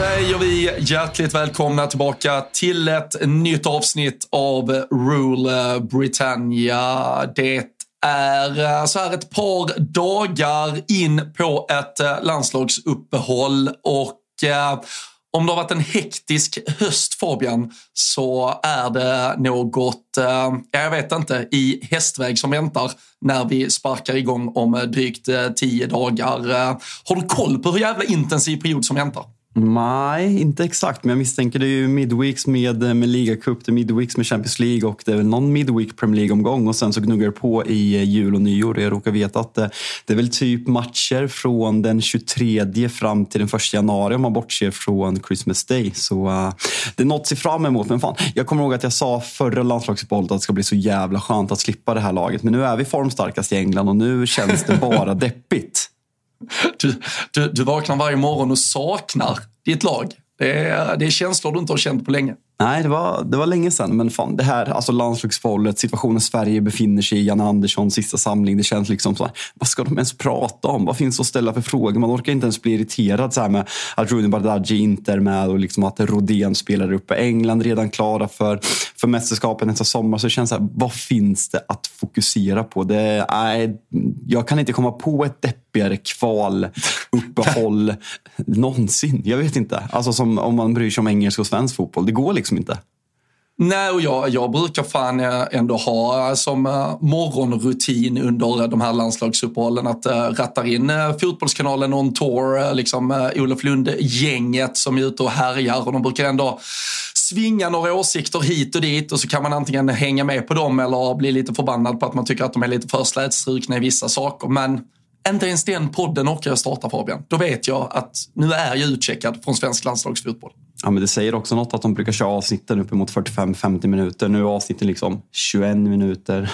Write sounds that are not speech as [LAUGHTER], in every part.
Säger vi hjärtligt välkomna tillbaka till ett nytt avsnitt av Rule Britannia. Det är eh, så här ett par dagar in på ett eh, landslagsuppehåll och eh, om det har varit en hektisk höst Fabian så är det något, eh, jag vet inte, i hästväg som väntar när vi sparkar igång om drygt eh, tio dagar. Har du koll på hur jävla intensiv period som väntar? Nej, inte exakt. Men jag misstänker det är ju midweeks med, eh, med ligacup, det är midweeks med Champions League och det är väl någon midweek Premier League-omgång och sen så gnuggar det på i eh, jul och nyår. Jag råkar veta att det, det är väl typ matcher från den 23 fram till den 1 januari om man bortser från Christmas Day. Så uh, det är något att se fram emot. Men fan, jag kommer ihåg att jag sa förra landslagsuppehållet att det ska bli så jävla skönt att slippa det här laget. Men nu är vi formstarkast i England och nu känns det bara [LAUGHS] deppigt. Du, du, du vaknar varje morgon och saknar ditt lag. Det är, det är känslor du inte har känt på länge. Nej, det var, det var länge sedan. Men fan, det här, alltså landslagsuppehållet, situationen Sverige befinner sig i, Janne Anderssons sista samling. Det känns liksom så här, vad ska de ens prata om? Vad finns att ställa för frågor? Man orkar inte ens bli irriterad så här med att Rooney Bardghji inte är med och liksom att Rodén spelar uppe. England redan klara för, för mästerskapet nästa sommar. Så det känns så här, vad finns det att fokusera på? Det, nej, jag kan inte komma på ett deppigare kvaluppehåll [LAUGHS] någonsin. Jag vet inte. Alltså som om man bryr sig om engelsk och svensk fotboll. Det går liksom Liksom inte. Nej, och jag, jag brukar fan eh, ändå ha eh, som eh, morgonrutin under de här landslagsuppehållen att ratta rattar in Fotbollskanalen on tour, liksom Olof Lund-gänget som är ute och härjar och de brukar ändå svinga några åsikter hit och dit och så kan man antingen hänga med på dem eller bli lite förbannad på att man tycker att de är lite för slätstrukna i vissa saker. Men inte ens den podden orkar jag starta Fabian. Då vet jag att nu är jag utcheckad från svensk landslagsfotboll. Ja, men det säger också något att de brukar köra avsnitten uppemot 45-50 minuter. Nu är avsnitten liksom 21 minuter.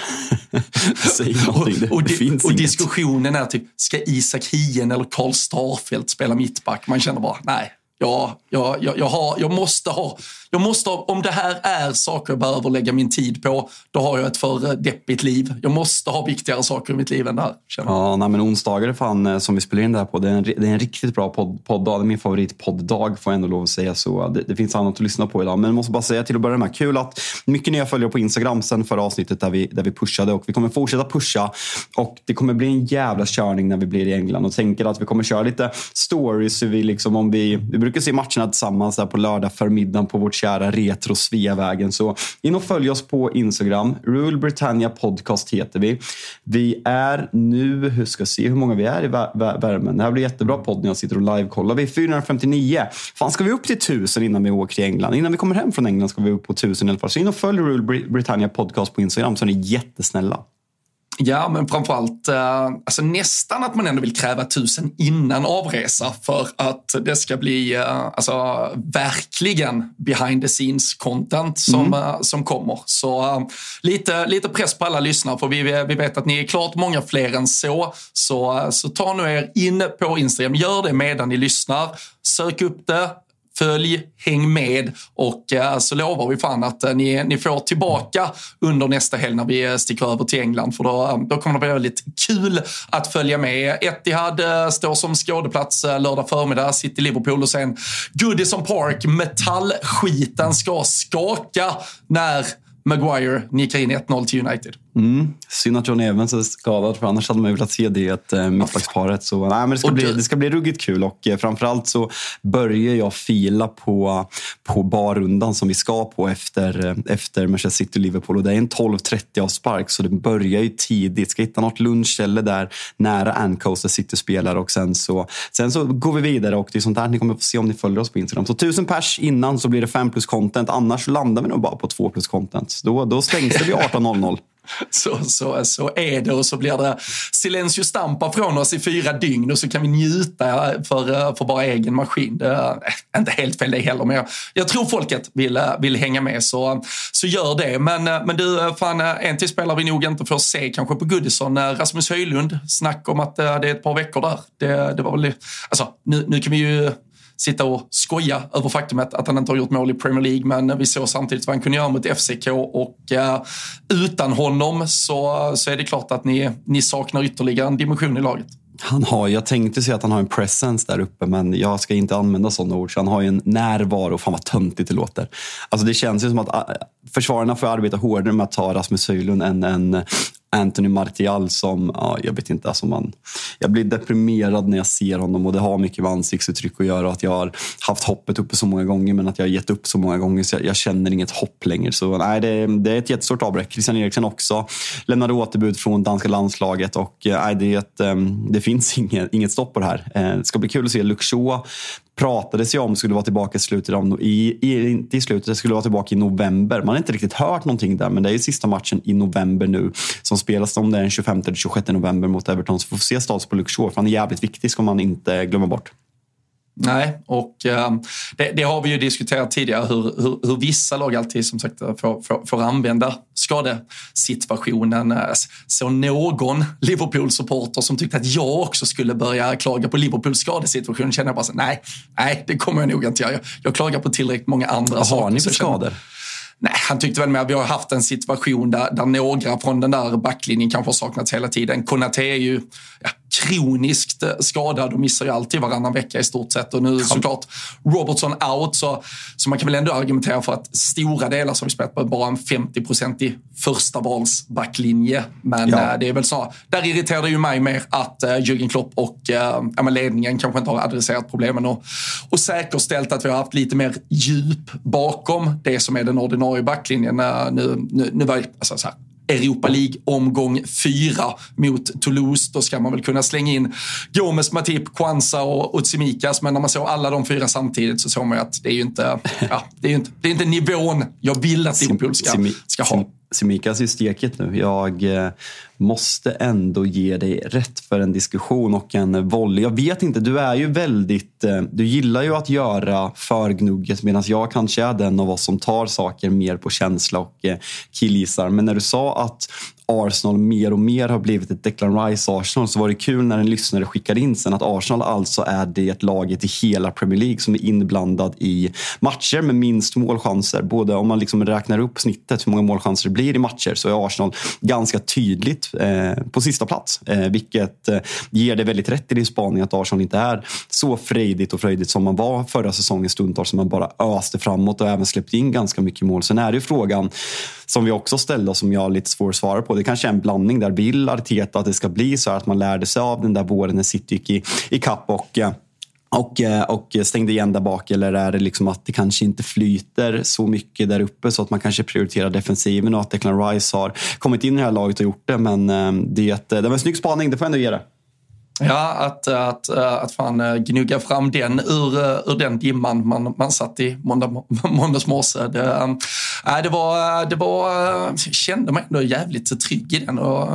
[LAUGHS] säger och, och, di och diskussionen är typ, ska Isak Hien eller Karl Starfelt spela mittback? Man känner bara, nej, Ja, jag, jag, jag, har, jag måste ha, jag måste om det här är saker jag behöver lägga min tid på, då har jag ett för deppigt liv. Jag måste ha viktigare saker i mitt liv än det här. Ja, nej, men onsdagar är fan eh, som vi spelar in det här på. Det är en, det är en riktigt bra podd, podddag. Det är min favoritpodddag får jag ändå lov att säga. Så eh, det, det finns annat att lyssna på idag. Men jag måste bara säga till att börja med, kul att mycket nya följare på Instagram sen förra avsnittet där vi, där vi pushade och vi kommer fortsätta pusha. Och det kommer bli en jävla körning när vi blir i England och tänker att vi kommer köra lite stories. Vi liksom, om vi, vi brukar se matcherna tillsammans där på lördag förmiddagen på vårt kära retro Sveavägen. Så in och följ oss på Instagram. Rule Britannia Podcast heter vi. Vi är nu, hur ska jag se hur många vi är i värmen. Det här blir jättebra podd när jag sitter och live-kollar. Vi är 459. Fan, ska vi upp till 1000 innan vi åker till England? Innan vi kommer hem från England ska vi upp på 1000 i alla fall. Så in och följ Rule Britannia Podcast på Instagram så är ni jättesnälla. Ja, men framförallt eh, alltså nästan att man ändå vill kräva tusen innan avresa för att det ska bli eh, alltså, verkligen behind the scenes content som, mm. Eh, som kommer. Så lite, lite press på alla lyssnare för vi, vi vet att ni är klart många fler än så. Så, så ta nu er in på Instagram, gör det medan ni lyssnar. Sök upp det, Följ, häng med och eh, så lovar vi fan att eh, ni, ni får tillbaka under nästa helg när vi eh, sticker över till England. För då, då kommer det bli väldigt kul att följa med. Etihad står som skådeplats lördag förmiddag, City Liverpool och sen Goodison Park. Metallskiten ska skaka när Maguire nickar in 1-0 till United. Mm. Synd att John Evans är skadad, för annars hade man ju velat se det eh, mittbacksparet. Så, nej, men det, ska bli, det ska bli ruggigt kul och eh, framförallt så börjar jag fila på, på barrundan som vi ska på efter, eh, efter Manchester City-Liverpool. Och det är en 12.30 avspark, så det börjar ju tidigt. Ska hitta något lunchställe där nära Ancoast där City spelar och sen så, sen så går vi vidare och det är sånt där ni kommer få se om ni följer oss på Instagram. Så tusen pers innan så blir det 5 plus content, annars landar vi nog bara på 2 plus content. Då, då stängs det vid 18.00. [LAUGHS] Så, så, så är det och så blir det silencio stampa från oss i fyra dygn och så kan vi njuta för, för bara egen maskin. Det är eh, inte helt fel det heller, men jag, jag tror folket vill, eh, vill hänga med så, så gör det. Men, eh, men du, fan, en till spelare vi nog inte får se kanske på Goodison, Rasmus Höjlund. Snack om att det är ett par veckor där. Det, det var väl, alltså, nu, nu kan vi ju sitta och skoja över faktumet att han inte har gjort mål i Premier League. Men vi såg samtidigt vad han kunde göra mot FCK och eh, utan honom så, så är det klart att ni, ni saknar ytterligare en dimension i laget. Han har, jag tänkte säga att han har en presence där uppe, men jag ska inte använda sådana ord. Så han har ju en närvaro. Fan vad töntigt det låter. Alltså det känns ju som att eh, försvararna får arbeta hårdare med att ta Rasmus Höjlund än en Anthony Martial som, ja, jag vet inte, alltså man, jag blir deprimerad när jag ser honom och det har mycket med ansiktsuttryck att göra. och Att jag har haft hoppet uppe så många gånger men att jag har gett upp så många gånger så jag, jag känner inget hopp längre. Så nej, det, det är ett jättestort avbräck. Christian Eriksen också lämnade återbud från danska landslaget och eh, nej, det, är ett, ehm, det finns [LAUGHS] inget, inget stopp på det här. Eh, det ska bli kul att se Luke pratades ju om skulle vara tillbaka i slutet av, i, i, inte i slutet, det skulle vara tillbaka i november. Man har inte riktigt hört någonting där, men det är ju sista matchen i november nu som spelas om det är den 25 eller 26 november mot Everton. Så får vi se status på Luke Shaw, för han är jävligt viktig ska man inte glömma bort. Nej, och äh, det, det, har vi ju diskuterat tidigare hur, hur, hur vissa lag alltid som sagt får, får, får använda skadesituationen. Äh, så någon Liverpool-supporter som tyckte att jag också skulle börja klaga på Liverpools skadesituation känner jag bara så nej, nej, det kommer jag nog inte göra. Jag, jag klagar på tillräckligt många andra Vad saker. Har ni för skador? Nej, han tyckte väl med att vi har haft en situation där, där några från den där backlinjen kanske har saknats hela tiden. Konate är ju ja, kroniskt skadad och missar ju alltid varannan vecka i stort sett. Och nu såklart Robertson out, så, så man kan väl ändå argumentera för att stora delar så har vi spelat på bara en 50-procentig första vals backlinje. Men ja. äh, det är väl så, där irriterar det ju mig mer att äh, Jürgen Klopp och äh, ledningen kanske inte har adresserat problemen och, och säkerställt att vi har haft lite mer djup bakom det som är den ordinarie backlinjen. nu, nu, nu var alltså, så här, Europa League-omgång fyra mot Toulouse. Då ska man väl kunna slänga in Gomes, Matip, Kwanza och, och Tsimikas. Men när man såg alla de fyra samtidigt så såg man ju att det är ju inte, ja, det är inte, det är inte nivån jag vill att Liverpool ska, ska ha. Simikas är steket nu. Jag eh, måste ändå ge dig rätt för en diskussion och en volley. Jag vet inte, du är ju väldigt... Eh, du gillar ju att göra förgnugget medan jag kanske är den av oss som tar saker mer på känsla och eh, killgissar. Men när du sa att Arsenal mer och mer har blivit ett Declan Rice-Arsenal så var det kul när en lyssnare skickade in sen att Arsenal alltså är det laget i hela Premier League som är inblandad i matcher med minst målchanser. Både om man liksom räknar upp snittet hur många målchanser det blir i matcher så är Arsenal ganska tydligt eh, på sista plats. Eh, vilket eh, ger det väldigt rätt i din spaning att Arsenal inte är så frejdigt och fröjdigt som man var förra säsongen stundtals som man bara öste framåt och även släppte in ganska mycket mål. Sen är det ju frågan som vi också ställde och som jag har lite svårt att svara på. Det kanske är en blandning där. Vill Arteta att det ska bli så här? att man lärde sig av den där våren när City gick i, i kapp och eh, och, eh, och stängde igen där bak? Eller är det liksom att det kanske inte flyter så mycket där uppe så att man kanske prioriterar defensiven och att Declan Rice har kommit in i det här laget och gjort det. Men eh, det, det var en snygg spaning, det får jag ändå ge det. Ja, att, att, att fan eh, gnugga fram den ur, eh, ur den dimman man, man satt i måndag, [LAUGHS] måndags morse. Det, äh, det var, det var, jag kände mig ändå jävligt trygg i den. Och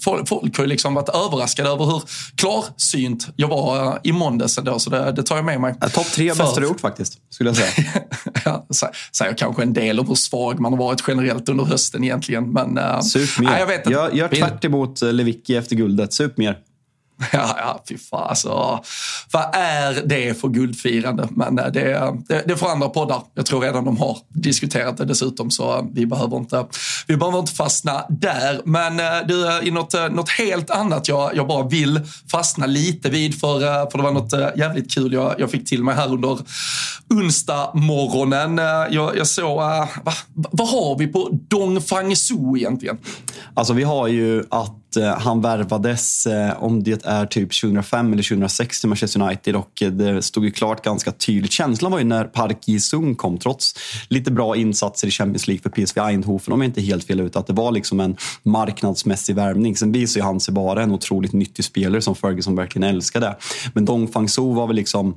folk, folk har ju liksom varit överraskade över hur klarsynt jag var i måndags ändå, så det, det tar jag med mig. Ja, Topp tre bästa du gjort faktiskt, skulle jag säga. [LAUGHS] ja, säger kanske en del om hur svag man har varit generellt under hösten egentligen. Men, Sup mer. Nej, jag vet gör, gör tvärt emot Lewicki efter guldet. Sup mer. [LAUGHS] Ja, ja fy fan alltså. Vad är det för guldfirande? Men eh, det, det, det får andra poddar. Jag tror redan de har diskuterat det dessutom, så eh, vi behöver inte, vi behöver inte fastna där. Men eh, du, i något, något helt annat jag, jag bara vill fastna lite vid, för, för det var något jävligt kul jag, jag fick till mig här under onsdag morgonen. Jag, jag såg, vad, vad har vi på Dong Fang Su egentligen? Alltså vi har ju att Eh, han värvades, eh, om det är typ 2005 eller 2006 till Manchester United och eh, det stod ju klart ganska tydligt. Känslan var ju när Park Ji-Sung kom, trots lite bra insatser i Champions League för PSV Eindhoven, om jag inte helt fel ut, att det var liksom en marknadsmässig värvning. Sen visar ju han sig vara en otroligt nyttig spelare som Ferguson verkligen älskade. Men Dong Fang-Soo var väl liksom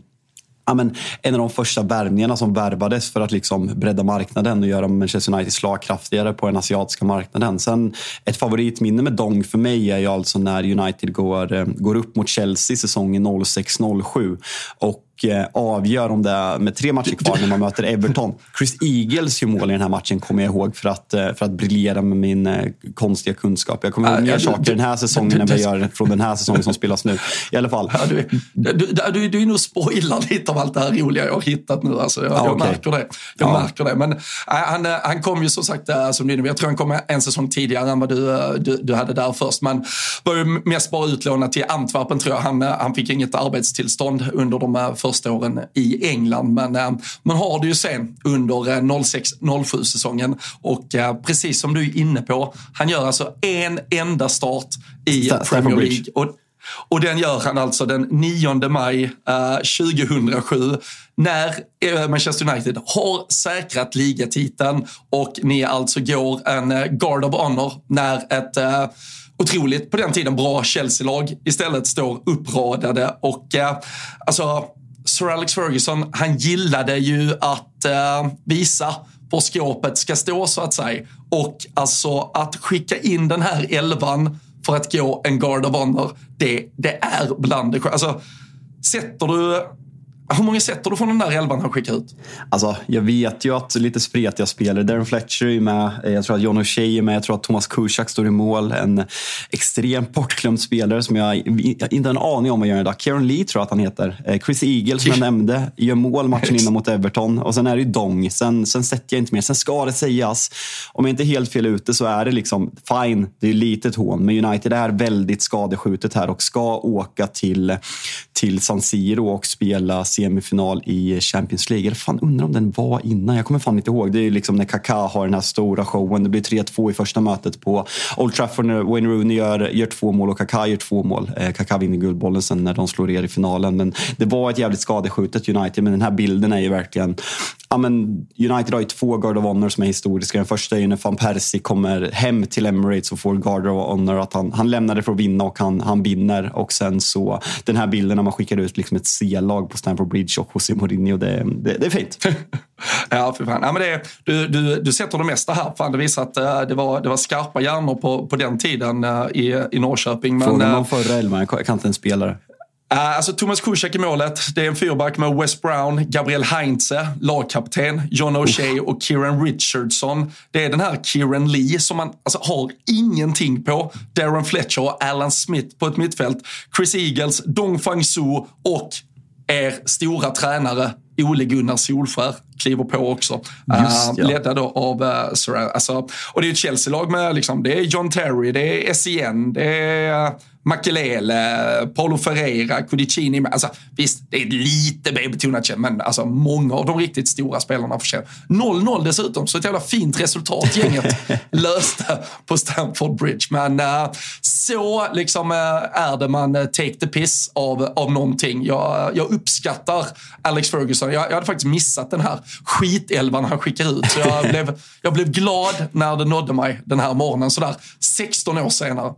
ja, men, en av de första värvningarna som värvades för att liksom bredda marknaden och göra Manchester United slagkraftigare på den asiatiska marknaden. Sen ett favoritminne med Dong för mig är ju alltså när United går, eh, går upp mot Chelsea säsongen 06-07 och Eh, avgör om det är med tre matcher kvar när man möter Everton. Chris Eagles gör mål i den här matchen kommer jag ihåg för att, eh, för att briljera med min eh, konstiga kunskap. Jag kommer ihåg mer saker den här säsongen än vad jag gör från den här säsongen som spelas nu. I alla fall. Ja, du, du, du, du är nog spoilar lite av allt det här roliga jag har hittat nu. Alltså, jag, ah, jag okay. märker det. Jag ja. märker det. Men äh, han, han kom ju som sagt, som du, jag tror han kom en säsong tidigare än vad du, du, du hade där först. Men var ju mest bara utlånad till Antwerpen tror jag. Han, han fick inget arbetstillstånd under de första åren i England. Men eh, man har det ju sen under 06-07 säsongen och eh, precis som du är inne på, han gör alltså en enda start i Premier League. Och, och den gör han alltså den 9 maj eh, 2007 när eh, Manchester United har säkrat ligatiteln och ni alltså går en eh, Guard of Honor när ett eh, otroligt, på den tiden, bra Chelsea-lag istället står uppradade. Och eh, alltså, Sir Alex Ferguson, han gillade ju att eh, visa var skåpet ska stå så att säga. Och alltså att skicka in den här elvan för att gå en Guard of Honor, det, det är bland det Alltså, sätter du hur många sätter du från den där elvan han skickar ut? Alltså, jag vet ju att lite spretiga spelare. Darren Fletcher är med. Jag tror att John O'Shea är med. Jag tror att Thomas Kuszak står i mål. En extremt bortglömd spelare som jag, inte har en aning om vad gör idag. Kieran Lee tror jag att han heter. Eh, Chris Eagle som jag [LAUGHS] nämnde. Gör mål matchen innan mot Everton. Och sen är det ju Dong. Sen, sen sätter jag inte mer. Sen ska det sägas, om jag inte är helt fel ute så är det liksom fine. Det är lite ett hån. Men United är väldigt skadeskjutet här och ska åka till, till San Siro och spela semifinal i Champions League. Jag fan, undrar om den var innan. Jag kommer fan inte ihåg. Det är liksom när Kaká har den här stora showen. Det blir 3-2 i första mötet på Old Trafford när Wayne Rooney gör, gör två mål och Kaká gör två mål. Eh, Kaká vinner Guldbollen sen när de slår er i finalen. Men det var ett jävligt skadeskjutet United. Men den här bilden är ju verkligen ja, men United har ju två Guard of Honor som är historiska. Den första är ju när van Persie kommer hem till Emirates och får Guard of Honor. Att han, han lämnar det för att vinna och han, han vinner. Och sen så den här bilden när man skickar ut liksom ett C-lag på Stamford Bridge och José Mourinho. Det, det, det är fint. [LAUGHS] ja, för fan. Ja, men det, du, du, du sätter det mesta här. Fan, det visar att uh, det, var, det var skarpa hjärnor på, på den tiden uh, i, i Norrköping. Fråga uh, någon förra elvan. Jag kan inte en spelare. Uh, alltså Thomas Kuszak i målet. Det är en fyrback med Wes Brown, Gabriel Heinze, lagkapten, John O'Shea och Kieran Richardson. Det är den här Kieran Lee som man alltså, har ingenting på. Darren Fletcher och Alan Smith på ett mittfält. Chris Eagles, Dong Fang Su och er stora tränare Ole Gunnar Solskär kliver på också. Just, ja. uh, ledda då av uh, Sir, alltså, Och det är ett Chelsea-lag med liksom, det är John Terry, det är SEN, det är Makelele, Paulo Ferreira, Cudicini. Alltså, visst, det är lite B-betonat men alltså, många av de riktigt stora spelarna förtjänar. 0-0 dessutom, så ett jävla fint resultat gänget [LAUGHS] löste på Stamford Bridge. Men uh, så liksom uh, är det man uh, take the piss av, av någonting. Jag, jag uppskattar Alex Ferguson. Jag, jag hade faktiskt missat den här skitelvan han skickar ut. Så jag [LAUGHS] blev, jag blev glad när det nådde mig den här morgonen, sådär 16 år senare.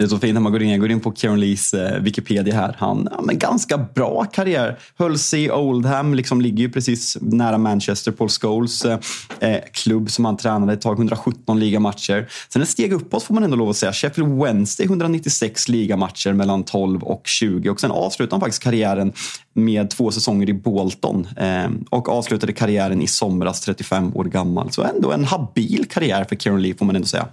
Det är så fint när man går in, jag går in på Kieran Lees eh, Wikipedia här. Han ja, men ganska bra karriär. Höll sig i Oldham, liksom ligger ju precis nära Manchester, Paul Scholes eh, eh klubb som han tränade ett tag, 117 ligamatcher. Sen ett steg uppåt får man ändå lov att säga. Sheffield Wednesday 196 ligamatcher mellan 12 och 20 och sen avslutade han faktiskt karriären med två säsonger i Bolton eh, och avslutade karriären i somras 35 år gammal. Så ändå en habil karriär för Kieran Lee får man ändå säga.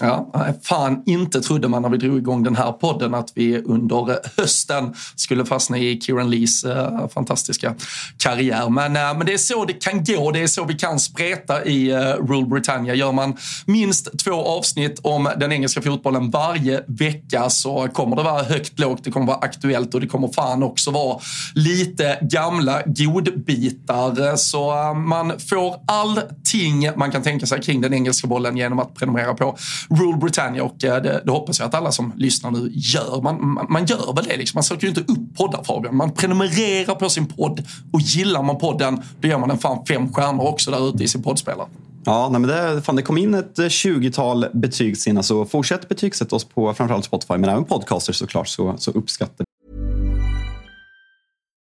Ja, fan inte trodde man när vi drog igång den här podden att vi under hösten skulle fastna i Kieran Lees äh, fantastiska karriär. Men, äh, men det är så det kan gå, det är så vi kan spreta i äh, Rule Britannia. Gör man minst två avsnitt om den engelska fotbollen varje vecka så kommer det vara högt lågt, det kommer vara aktuellt och det kommer fan också vara lite gamla godbitar. Så man får allting man kan tänka sig kring den engelska bollen genom att prenumerera på Rule Britannia och eh, det, det, hoppas jag att alla som lyssnar nu gör. Man, man, man gör väl det, liksom. man söker ju inte upp poddar Fabian. Man prenumererar på sin podd och gillar man podden då ger man den fan fem stjärnor också där ute i sin poddspelare. Ja, nej, men det, fan, det kom in ett eh, 20-tal betyg senast så fortsätt betygsätta oss på framförallt Spotify men även podcasters såklart så, så uppskattar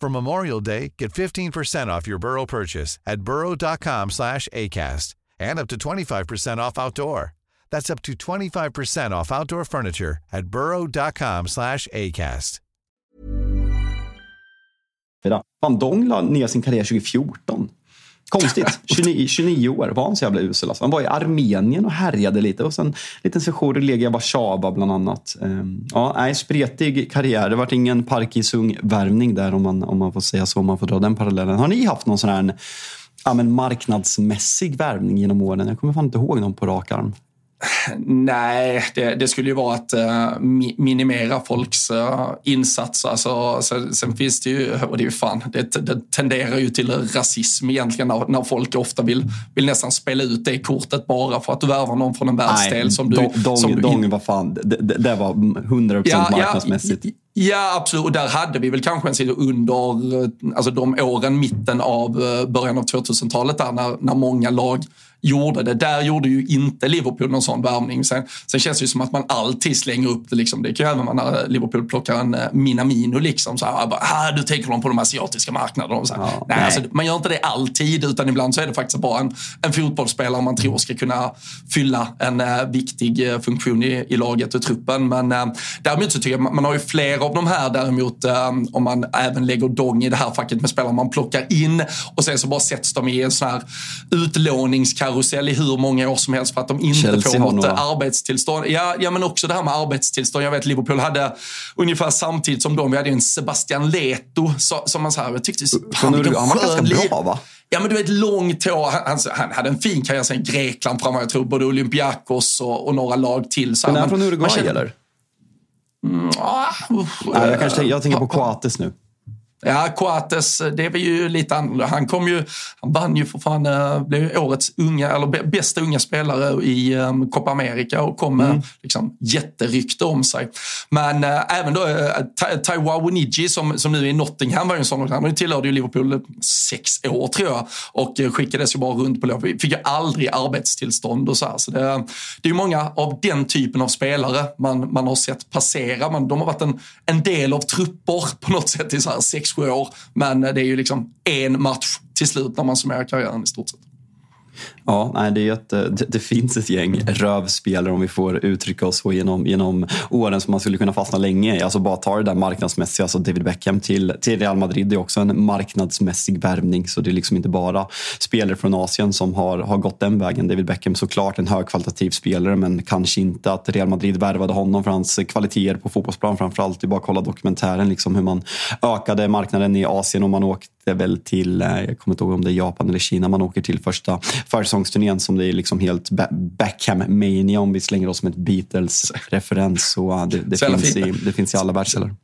For Memorial Day, get 15% off your Burrow purchase at burrow.com slash ACAST and up to 25% off outdoor. That's up to 25% off outdoor furniture at burrow.com slash ACAST. Van Dongla nya ner sin karriär 2014. Konstigt. [LAUGHS] 29, 29 år var han så jävla usel. Alltså. Han var i Armenien och härjade lite. Och sen en liten session i Legia Warszawa bland annat. Ehm, ja, nej, spretig karriär. Det vart ingen Parkisung-värvning där om man, om man får säga så. Om man får dra den parallellen. Har ni haft någon sån här ja, men marknadsmässig värvning genom åren? Jag kommer fan inte ihåg någon på rak arm. Nej, det, det, skulle ju vara att uh, minimera folks uh, insatser. Alltså, sen, sen, finns det ju, och det är ju fan, det, det tenderar ju till rasism egentligen när, när folk ofta vill, vill nästan spela ut det kortet bara för att du värvar någon från en världsdel som du... Dong, som dong, du, vad fan, det, det, var 100% ja, marknadsmässigt. Ja, Ja, absolut. Och där hade vi väl kanske en sida under alltså de åren, mitten av eh, början av 2000-talet där när, när många lag gjorde det. Där gjorde ju inte Liverpool någon sån värvning. Sen, sen känns det ju som att man alltid slänger upp det. Liksom. Det kan ju även när Liverpool plockar en eh, Minamino. Liksom, så här, bara, ah, du tänker de på de asiatiska marknaderna. Så ja, nej, nej. Alltså, man gör inte det alltid, utan ibland så är det faktiskt bara en, en fotbollsspelare man tror ska kunna fylla en uh, viktig uh, funktion i, i laget och truppen. Men uh, däremot så tycker jag man, man har ju flera av de här däremot, om man även lägger dong i det här facket med spelare man plockar in och sen så bara sätts de i en sån här utlåningskarusell karusell i hur många år som helst för att de inte Chelsea får något arbetstillstånd. Ja, ja, men också det här med arbetstillstånd. Jag vet Liverpool hade ungefär samtidigt som de, vi hade en Sebastian Leto som man så här, jag tyckte, han, han var ganska bra va? Ja men du vet långt hår. Han, han, hade en fin karriär sen Grekland framåt. Jag tror både Olympiakos och, och några lag till. Så men är han från Uruguay eller? Mm, ah, Nej, jag, kanske, jag tänker på Coates nu. Ja, Coates, det var ju lite annorlunda. Han kom ju, han vann ju för fan, eh, blev årets unga, eller bästa unga spelare i um, Copa America och kom med mm. liksom, jätterykte om sig. Men äh, även då äh, Taiwa Winiji som, som nu är i Nottingham var ju en sån, han tillhörde ju Liverpool sex år tror jag och skickades ju bara runt på lov. Fick ju aldrig arbetstillstånd och så här. Så det, det är ju många av den typen av spelare man, man har sett passera. Man, de har varit en, en del av trupper på något sätt i så här sex, sju år. Men det är ju liksom en match till slut när man summerar karriären i stort sett. Ja, nej, det, är ett, eh, det, det, finns ett gäng rövspelare om vi får uttrycka oss så genom, genom åren som man skulle kunna fastna länge i. Alltså bara ta det där marknadsmässiga, alltså David Beckham till, till Real Madrid det är också en marknadsmässig värvning. Så det är liksom inte bara spelare från Asien som har, har gått den vägen. David Beckham såklart en högkvalitativ spelare men kanske inte att Real Madrid värvade honom för hans kvaliteter på fotbollsplan. Framförallt, det är bara att kolla dokumentären liksom hur man ökade marknaden i Asien och man åkte väl till, eh, jag kommer inte ihåg om det är Japan eller Kina man åker till första försäsongsturnén som det är liksom helt Beckham-mania om vi slänger oss som ett Beatles-referens. Så det, det, finns i, det finns i alla världsdelar.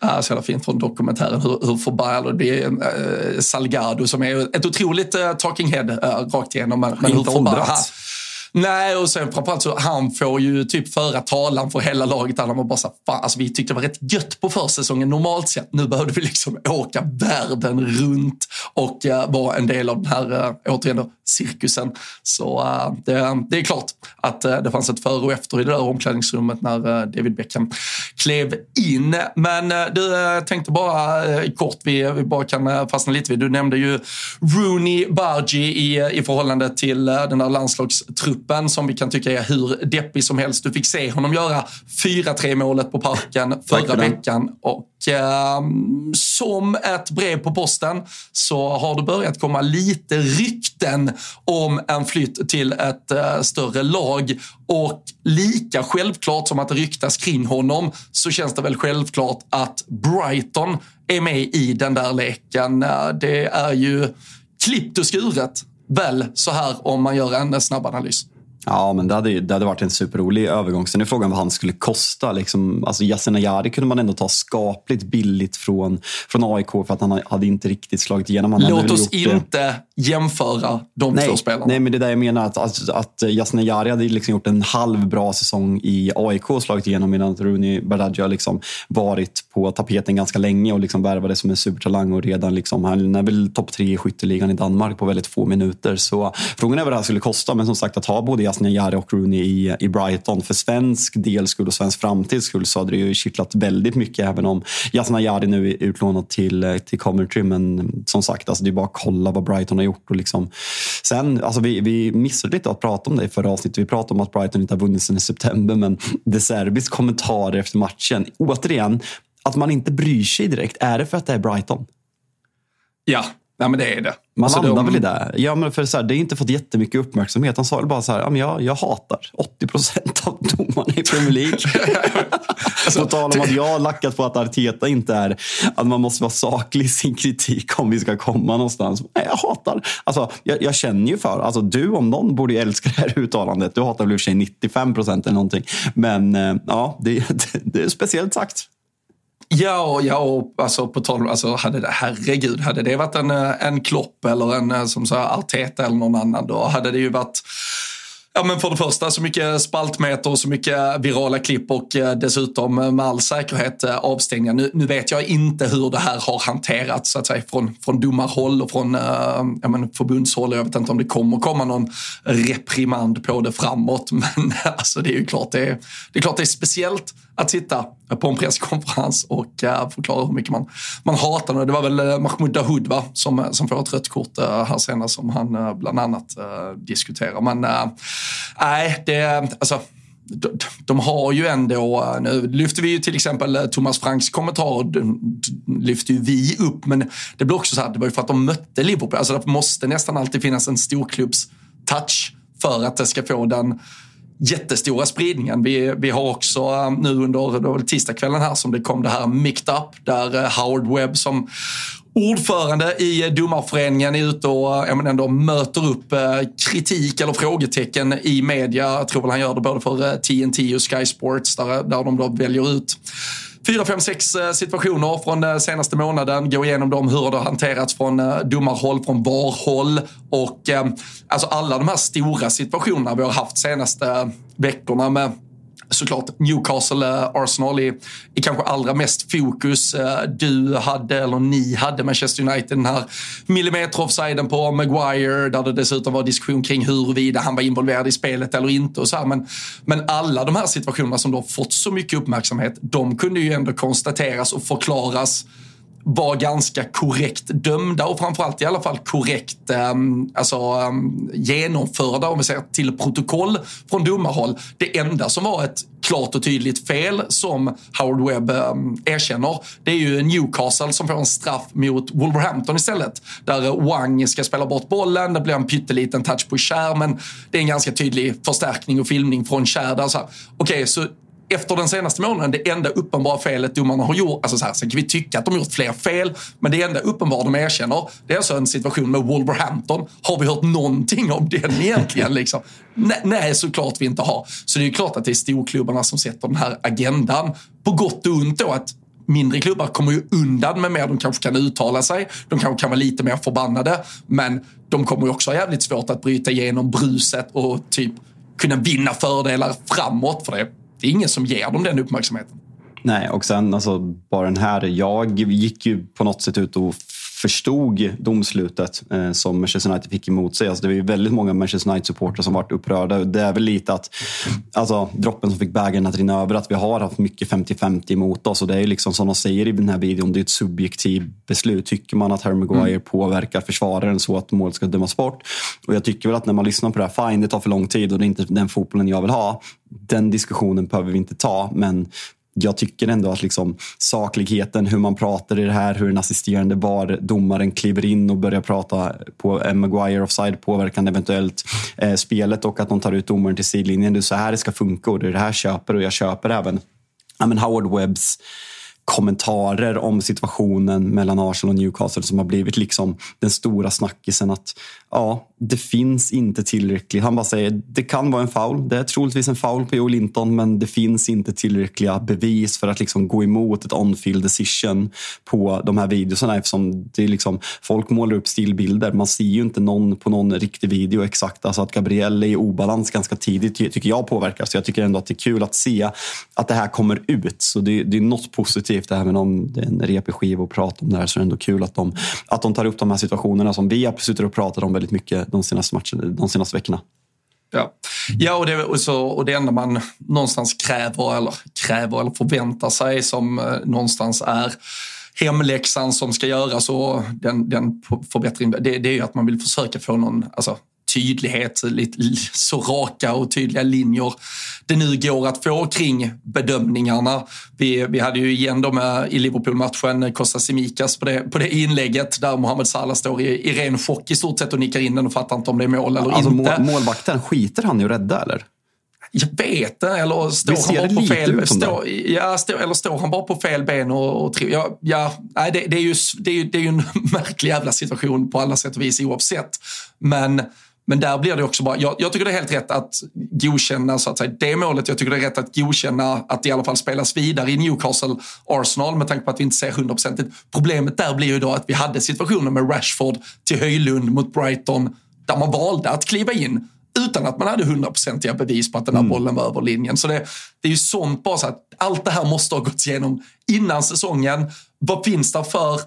Ja, så jävla fint från dokumentären hur, hur förbannad det är. Äh, Salgado som är ett otroligt äh, talking head äh, rakt igenom. Men, men hur förbannad Nej, och sen framförallt så han får ju typ föra talan för hela laget. Alla var bara så fan, alltså vi tyckte det var rätt gött på försäsongen normalt sett. Nu behövde vi liksom [LAUGHS] åka världen runt och uh, vara en del av den här, uh, återigen då, cirkusen. Så uh, det, det, är klart att uh, det fanns ett före och efter i det där omklädningsrummet när uh, David Beckham klev in. Men du, tänkte bara kort, vi, vi bara kan fastna lite vid, du nämnde ju Rooney Bargi i, i förhållande till den där landslagstruppen truppen som vi kan tycka är hur deppig som helst. Du fick se honom göra 4-3 målet på Parken förra veckan. Och Ehm, som ett brev på posten så har det börjat komma lite rykten om en flytt till ett eh, större lag. Och lika självklart som att det ryktas kring honom så känns det väl självklart att Brighton är med i den där leken. Eh, det är ju klippt och skuret väl så här om man gör en snabb analys. Ja, men det hade, det hade varit en superrolig övergång. Sen är frågan vad han skulle kosta. Liksom, alltså Yasin Ayari kunde man ändå ta skapligt billigt från, från AIK för att han hade inte riktigt slagit igenom. Han Låt oss inte jämföra de nej, två spelarna. Nej, men det är där jag menar. Att, att, att Yasin Ayari hade liksom gjort en halv bra säsong i AIK och slagit igenom medan Rooney Bardghji liksom varit på tapeten ganska länge och liksom värvades som en supertalang och redan liksom, han är väl topp tre i skytteligan i Danmark på väldigt få minuter. Så frågan är vad det här skulle kosta. Men som sagt, att ha både Yasin Ayari och Rooney i, i Brighton för svensk del skull och svensk framtids skull så hade det ju kittlat väldigt mycket även om Yasin Jari nu är utlånad till, till Coventry. Men som sagt, alltså det är bara att kolla vad Brighton har gjort. Och liksom. Sen, alltså vi, vi missade lite att prata om det i förra avsnittet. Vi pratade om att Brighton inte har vunnit sedan i september, men De Serbis kommentarer efter matchen. Återigen, att man inte bryr sig direkt. Är det för att det är Brighton? Ja, Ja, men det är det. Man alltså, landar de... väl i det. Ja, men för så här, det har inte fått jättemycket uppmärksamhet. Han sa väl bara så här, ja, men jag, jag hatar 80 procent av domarna i Premier League. [LAUGHS] alltså, på tal om att jag har lackat på att Arteta inte är, att man måste vara saklig i sin kritik om vi ska komma någonstans. Nej, jag hatar. Alltså, jag, jag känner ju för, alltså du om någon borde ju älska det här uttalandet. Du hatar väl i och för sig 95 procent eller någonting. Men eh, ja, det, [LAUGHS] det, det är speciellt sagt. Ja, ja alltså på tal alltså hade det, herregud, hade det varit en, eh, en Klopp eller en eh, som så Arteta eller någon annan, då hade det ju varit Ja, men för det första så mycket spaltmeter och så mycket virala klipp och eh, dessutom med all säkerhet avstängningar. Nu, nu, vet jag inte hur det här har hanterats så att säga, från, från domarhåll och från ja, men förbundshåll. Jag vet inte om det kommer komma någon reprimand på det framåt, [LAUGHS] men alltså, det är ju klart det är, det är, klart det är speciellt att sitta på en presskonferens och eh, förklara hur mycket man, man hatar det. Det var väl eh, Mahmoud Dahoud va? Som, eh, som får ett rött kort här senare som han bland annat diskuterar. Men nej, det, alltså de, de, har ju ändå, nu lyfter vi ju till exempel Thomas Franks kommentar, lyfter ju vi upp, men det blir också så här, det var ju för att de mötte Liverpool, alltså det måste nästan alltid finnas en storklubbs touch för att det ska få den jättestora spridningen. Vi, vi har också eh, nu under tisdagskvällen här som det kom det här Micked Up där eh, Howard Webb som ordförande i domarföreningen är ute och eh, jag ändå möter upp kritik eller frågetecken i media. Jag tror väl han gör det både för TNT och Sky Sports där, där de då väljer ut fyra, fem, sex eh, situationer från eh, senaste månaden. Gå igenom dem, hur det har hanterats från eh, domarhåll, från VAR-håll. Och alltså alla de här stora situationerna vi har haft senaste veckorna med såklart Newcastle-Arsenal eh, i, i kanske allra mest fokus. Eh, du hade, eller ni hade, Manchester United den här millimeter-offsiden på Maguire där det dessutom var diskussion kring huruvida han var involverad i spelet eller inte. Och så här. Men, men alla de här situationerna som då fått så mycket uppmärksamhet, de kunde ju ändå konstateras och förklaras var ganska korrekt dömda och framförallt i alla fall korrekt um, alltså, um, genomförda, om vi säger till protokoll från domarhåll. Det enda som var ett klart och tydligt fel som Howard Webb um, erkänner, det är ju Newcastle som får en straff mot Wolverhampton istället. Där Wang ska spela bort bollen, det blir en pytteliten touch på Kär, men det är en ganska tydlig förstärkning och filmning från Kär. Okej, okay, så efter den senaste månaden, det enda uppenbara felet domarna har gjort, alltså så här, sen kan vi tycka att de har gjort fler fel, men det enda uppenbara de erkänner, det är alltså en situation med Wolverhampton. Har vi hört någonting om den egentligen? Liksom? Nej, nej, såklart vi inte har. Så det är ju klart att det är storklubbarna som sätter den här agendan. På gott och ont då att mindre klubbar kommer ju undan med mer. De kanske kan uttala sig, de kanske kan vara lite mer förbannade, men de kommer ju också ha jävligt svårt att bryta igenom bruset och typ kunna vinna fördelar framåt. För det det är ingen som ger dem den uppmärksamheten. Nej, och sen alltså, bara den här. Jag gick ju på något sätt ut och förstod domslutet eh, som Manchester United fick emot sig. Alltså, det var ju väldigt många Manchester United-supportrar som varit upprörda. Det är väl lite att alltså, droppen som fick bägaren att rinna över, att vi har haft mycket 50-50 emot oss. Och det är liksom som de säger i den här videon, det är ett subjektivt beslut. Tycker man att Harry Maguire mm. påverkar försvararen så att målet ska dömas bort? Och jag tycker väl att när man lyssnar på det här, fine, det tar för lång tid och det är inte den fotbollen jag vill ha. Den diskussionen behöver vi inte ta, men jag tycker ändå att liksom sakligheten, hur man pratar i det här, hur den assisterande VAR domaren kliver in och börjar prata på eh, Maguire offside påverkan eventuellt eh, spelet och att de tar ut domaren till sidlinjen. Det är så här det ska funka och det är det här jag köper och jag köper även ja, men Howard Webbs kommentarer om situationen mellan Arsenal och Newcastle som har blivit liksom den stora snackisen att ja, det finns inte tillräckligt. Han bara säger det kan vara en foul. Det är troligtvis en foul på Joe Linton, men det finns inte tillräckliga bevis för att liksom gå emot ett on-field decision på de här videorna eftersom det är liksom, folk målar upp stillbilder. Man ser ju inte någon på någon riktig video exakt. Alltså att Gabriel är i obalans ganska tidigt tycker jag påverkar. Så jag tycker ändå att det är kul att se att det här kommer ut. Så det, det är något positivt, även om det är en repig skiva att prata om det här så är det ändå kul att de, att de tar upp de här situationerna som vi har suttit och pratat om väldigt mycket de senaste, matcherna, de senaste veckorna. Ja, ja och, det, och, så, och det enda man någonstans kräver eller, kräver eller förväntar sig som eh, någonstans är hemläxan som ska göras och den, den förbättringen, det, det är ju att man vill försöka få någon, alltså tydlighet, lite, så raka och tydliga linjer det nu går att få kring bedömningarna. Vi, vi hade ju igen då med, i Liverpool-matchen Costa Simikas på det, på det inlägget där Mohamed Salah står i, i ren chock i stort sett och nickar in den och fattar inte om det är mål eller alltså, inte. Målvakten, skiter han i att rädda eller? Jag vet inte, eller står han bara på fel stå, ja, stå, eller står han bara på fel ben och, och ja, ja, nej, det, det, är ju, det, är ju, det är ju en [LAUGHS] märklig jävla situation på alla sätt och vis oavsett. Men men där blir det också bara, jag, jag, tycker det är helt rätt att godkänna så att säga, det målet. Jag tycker det är rätt att godkänna att det i alla fall spelas vidare i Newcastle Arsenal med tanke på att vi inte ser hundraprocentigt. Problemet där blir ju då att vi hade situationen med Rashford till Höjlund mot Brighton där man valde att kliva in utan att man hade hundraprocentiga bevis på att den här mm. bollen var över linjen. Så det, det är ju sånt bara så att allt det här måste ha gått igenom innan säsongen. Vad finns det för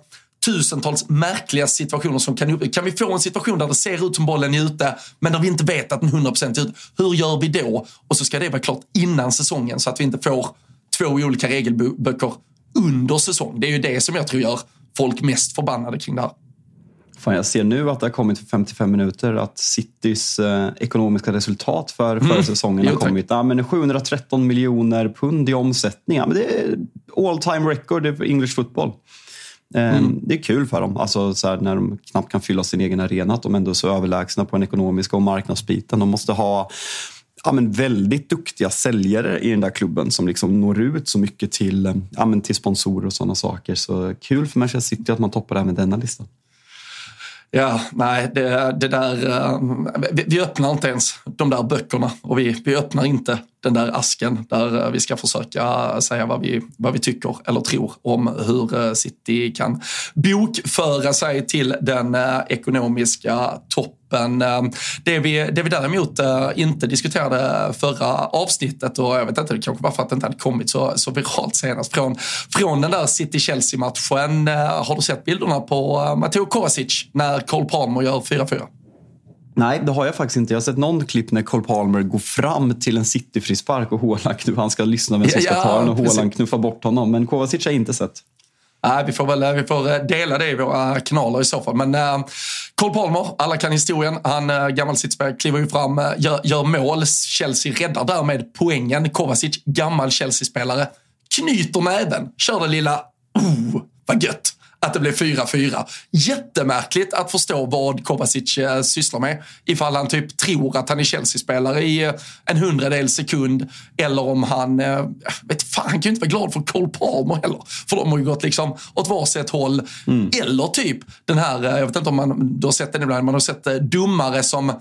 tusentals märkliga situationer som kan uppstå. Kan vi få en situation där det ser ut som bollen är ute, men där vi inte vet att den 100% är ute? Hur gör vi då? Och så ska det vara klart innan säsongen så att vi inte får två olika regelböcker under säsong. Det är ju det som jag tror gör folk mest förbannade kring det här. Fan, jag ser nu att det har kommit för 55 minuter att Citys eh, ekonomiska resultat för mm. förra säsongen har kommit. Ja, men 713 miljoner pund i omsättning. Ja, men det är all time record för English football. Ehm, mm. Det är kul för dem, alltså, så här, när de knappt kan fylla sin egen arena, att de ändå är så överlägsna på den ekonomiska och marknadsbiten. De måste ha ja, men väldigt duktiga säljare i den där klubben som liksom når ut så mycket till, ja, men till sponsorer och sådana saker. Så kul för Manchester City att man toppar även denna lista. Ja, nej, det, det där... Uh, vi, vi, öppnar inte ens de där böckerna och vi, vi öppnar inte den där asken där eh, vi ska försöka eh, säga vad vi, vad vi tycker eller tror om hur eh, City kan bokföra sig till den ekonomiska toppen. Det vi, det vi däremot inte diskuterade förra avsnittet och jag vet inte, det kanske var för att det inte hade kommit så, så viralt senast från, från den där City-Chelsea-matchen. Har du sett bilderna på Matteo Kovacic när Cole Palmer gör 4-4? Nej, det har jag faktiskt inte. Jag har sett någon klipp när Cole Palmer går fram till en City-frispark och Haaland, han ska lyssna vem som ska ja, ta den och Haaland knuffar bort honom. Men Kovacic har jag inte sett. Nej, vi får väl vi får eh, dela det i våra kanaler i så fall. Men äh, Cole Palmer, alla kan historien. Han, äh, gammal sittspelare, kliver ju fram, gör, gör mål. Chelsea räddar därmed poängen. Kovacic, gammal Chelsea-spelare, knyter näven, kör det lilla oh, vad gött att det blev 4-4. Jättemärkligt att förstå vad Kovacic eh, sysslar med. Ifall han typ tror att han är Chelsea-spelare i eh, en hundradel sekund eller om han, eh, vet fan, han kan ju inte vara glad för Cole Palmer heller. För de har ju gått liksom åt varsitt håll. Mm. Eller typ den här, jag vet inte om man, du har sett den ibland, man har sett domare som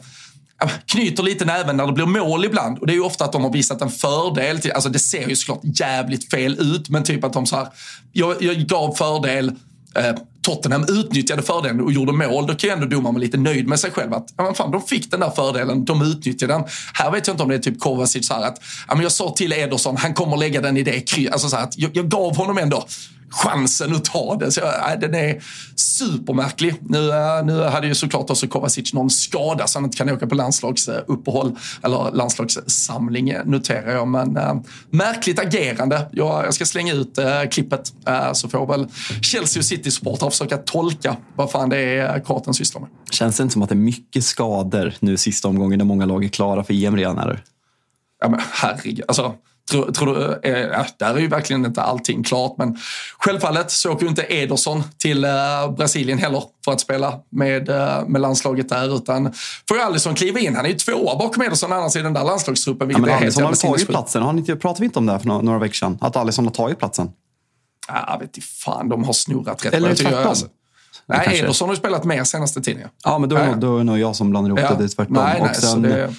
knyter lite näven när det blir mål ibland. Och det är ju ofta att de har visat en fördel. Till, alltså det ser ju såklart jävligt fel ut, men typ att de så här, jag, jag gav fördel, Eh, Tottenham utnyttjade fördelen och gjorde mål, då kan ju ändå domaren vara lite nöjd med sig själv. Att ja, fan, de fick den där fördelen, de utnyttjade den. Här vet jag inte om det är typ Kovacic så här att ja, men jag sa till Ederson, han kommer lägga den i det alltså så här, att jag, jag gav honom ändå chansen att ta det. Så, äh, den är supermärklig. Nu, äh, nu hade ju såklart också Kovacic någon skada så han inte kan åka på landslagsuppehåll eller landslagssamling noterar jag. Men äh, märkligt agerande. Jag, jag ska slänga ut äh, klippet äh, så får väl Chelsea och City-supportrar försöka tolka vad fan det är Kroatien sysslar med. Känns det inte som att det är mycket skador nu sista omgången när många lag är klara för EM redan? Ja men herregud. Alltså, Tror, tror du, eh, ja, där är ju verkligen inte allting klart, men självfallet så åker ju inte Ederson till eh, Brasilien heller för att spela med, eh, med landslaget där, utan får ju Alisson kliva in. Han är ju tvåa bakom Ederson annars i den där landslagstruppen. Ja, men Alisson har väl tagit platsen? Har ni inte, pratade vi inte om det här för några, några veckor sedan? Att Alisson har tagit platsen? Ja, jag vet inte fan, de har snurrat rätt. Eller tvärtom? Nej, Ederson har ju spelat mer senaste tiden. Ja, men då, ja. då är nog jag som blandar ihop ja. det. Det är tvärtom. Nej, nej, sen, det...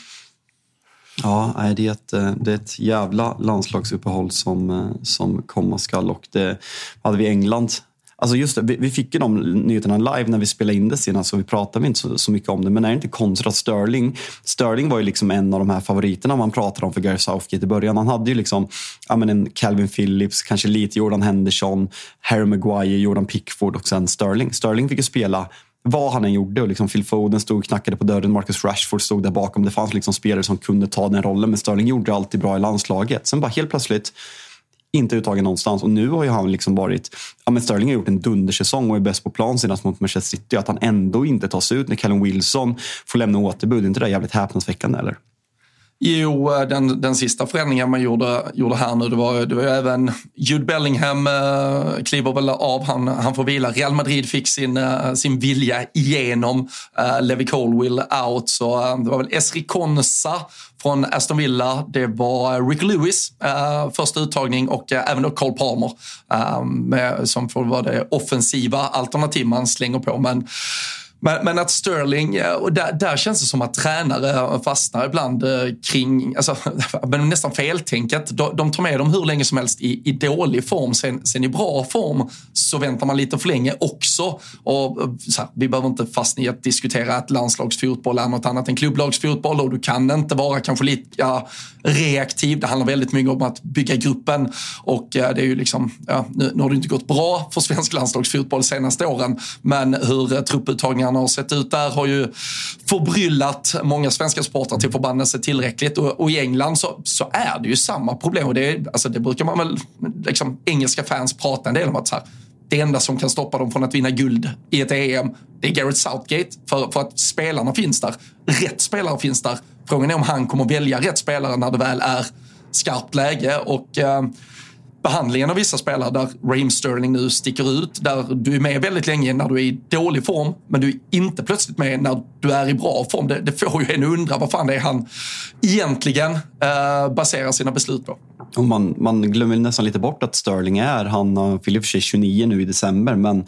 Ja, det är ett, eh, det är ett jävla landslagsuppehåll som, eh, som komma skall. Och det hade vi England Alltså just det, vi, fick ju de nyheterna live när vi spelade in det senast så vi pratade inte så, så, mycket om det. Men är det inte konstigt att Sterling, Sterling var ju liksom en av de här favoriterna man pratade om för Gary Southgate i början. Han hade ju liksom ja, men en Calvin Phillips, kanske lite Jordan Henderson, Harry Maguire, Jordan Pickford och sen Sterling. Sterling fick ju spela vad han än gjorde. Och liksom Phil Foden stod och knackade på dörren, Marcus Rashford stod där bakom. Det fanns liksom spelare som kunde ta den rollen, men Sterling gjorde alltid bra i landslaget. Sen bara helt plötsligt inte uttagen någonstans. Och nu har ju han liksom varit... Ja, men Sterling har gjort en dundersäsong och är bäst på plan senast mot Manchester City. Att han ändå inte tas ut när Callum Wilson får lämna återbud, är inte det jävligt häpnadsväckande? Eller? Jo, den, den sista förändringen man gjorde, gjorde här nu, det var, det var ju även Jude Bellingham eh, kliver väl av, han, han får vila. Real Madrid fick sin, eh, sin vilja igenom. Eh, Levi Colwill out, så eh, det var väl Esri Konsa från Aston Villa. Det var eh, Rick Lewis, eh, första uttagning och eh, även då Cole Palmer eh, med, som får vara det offensiva alternativ man slänger på. Men men, men, att Sterling, och där, där, känns det som att tränare fastnar ibland eh, kring, alltså, [LAUGHS] nästan feltänket. De, de tar med dem hur länge som helst i, i dålig form. Sen, sen, i bra form så väntar man lite för länge också. Och, eh, så här, vi behöver inte fastna i att diskutera att landslagsfotboll är något annat än klubblagsfotboll och du kan inte vara kanske lite reaktiv. Det handlar väldigt mycket om att bygga gruppen och eh, det är ju liksom, ja, nu, nu har det inte gått bra för svensk landslagsfotboll de senaste åren, men hur trupputtagningar han har sett ut där har ju förbryllat många svenska supportrar till förbannelse tillräckligt. Och, och, i England så, så är det ju samma problem. Och det, alltså det brukar man väl, liksom, engelska fans prata en del om. att så här, det enda som kan stoppa dem från att vinna guld i ett EM, det är Gareth Southgate. För, för att spelarna finns där. Rätt spelare finns där. Frågan är om han kommer välja rätt spelare när det väl är skarpt läge. Och eh, behandlingen av vissa spelare där Raheem Sterling nu sticker ut. Där du är med väldigt länge när du är i dålig form, men du är inte plötsligt med när du är i bra form. Det, det får ju en att undra vad fan det är han egentligen eh, baserar sina beslut på. Och man, man glömmer nästan lite bort att Sterling är, han fyller för sig 29 nu i december, men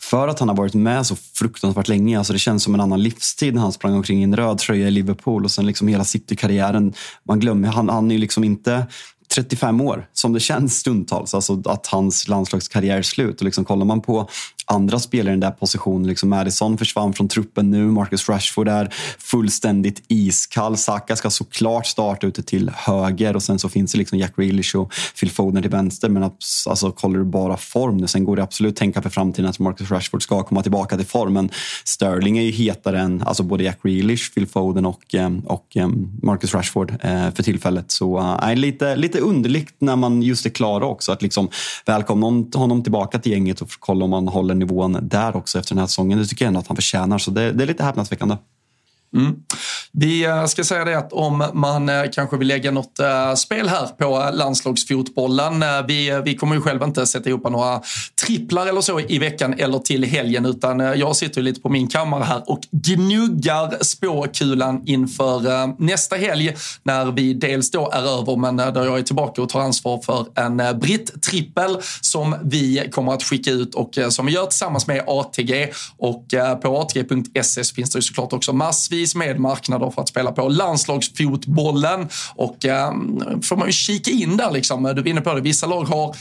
för att han har varit med så fruktansvärt länge. Alltså det känns som en annan livstid när han sprang omkring i en röd tröja i Liverpool och sen liksom hela City-karriären. Man glömmer, han, han är ju liksom inte 35 år, som det känns stundtals. Alltså att hans landslagskarriär är slut. Och liksom kollar man på andra spelare i den där positionen. Liksom Madison försvann från truppen nu. Marcus Rashford är fullständigt iskall. Saka ska såklart starta ute till höger och sen så finns det liksom Jack Grealish och Phil Foden till vänster. Men alltså, kollar du bara form nu, sen går det absolut att tänka för framtiden att Marcus Rashford ska komma tillbaka till form. Men Sterling är ju hetare än alltså både Jack Grealish, Phil Foden och, eh, och eh, Marcus Rashford eh, för tillfället. Så äh, lite, lite underligt när man just är klara också att liksom välkomna honom tillbaka till gänget och kolla om man håller nivån där också efter den här säsongen. Det tycker jag ändå att han förtjänar. Så det, det är lite häpnadsväckande. Mm. Vi eh, ska säga det att om man eh, kanske vill lägga något eh, spel här på landslagsfotbollen. Vi, vi kommer ju själva inte sätta ihop några tripplar eller så i veckan eller till helgen utan jag sitter lite på min kammare här och gnuggar spåkulan inför nästa helg när vi dels då är över men där jag är tillbaka och tar ansvar för en britt-trippel som vi kommer att skicka ut och som vi gör tillsammans med ATG och på ATG.se finns det ju såklart också massvis massvis med marknader för att spela på. Landslagsfotbollen och eh, får man ju kika in där liksom. Du är inne på det, vissa lag har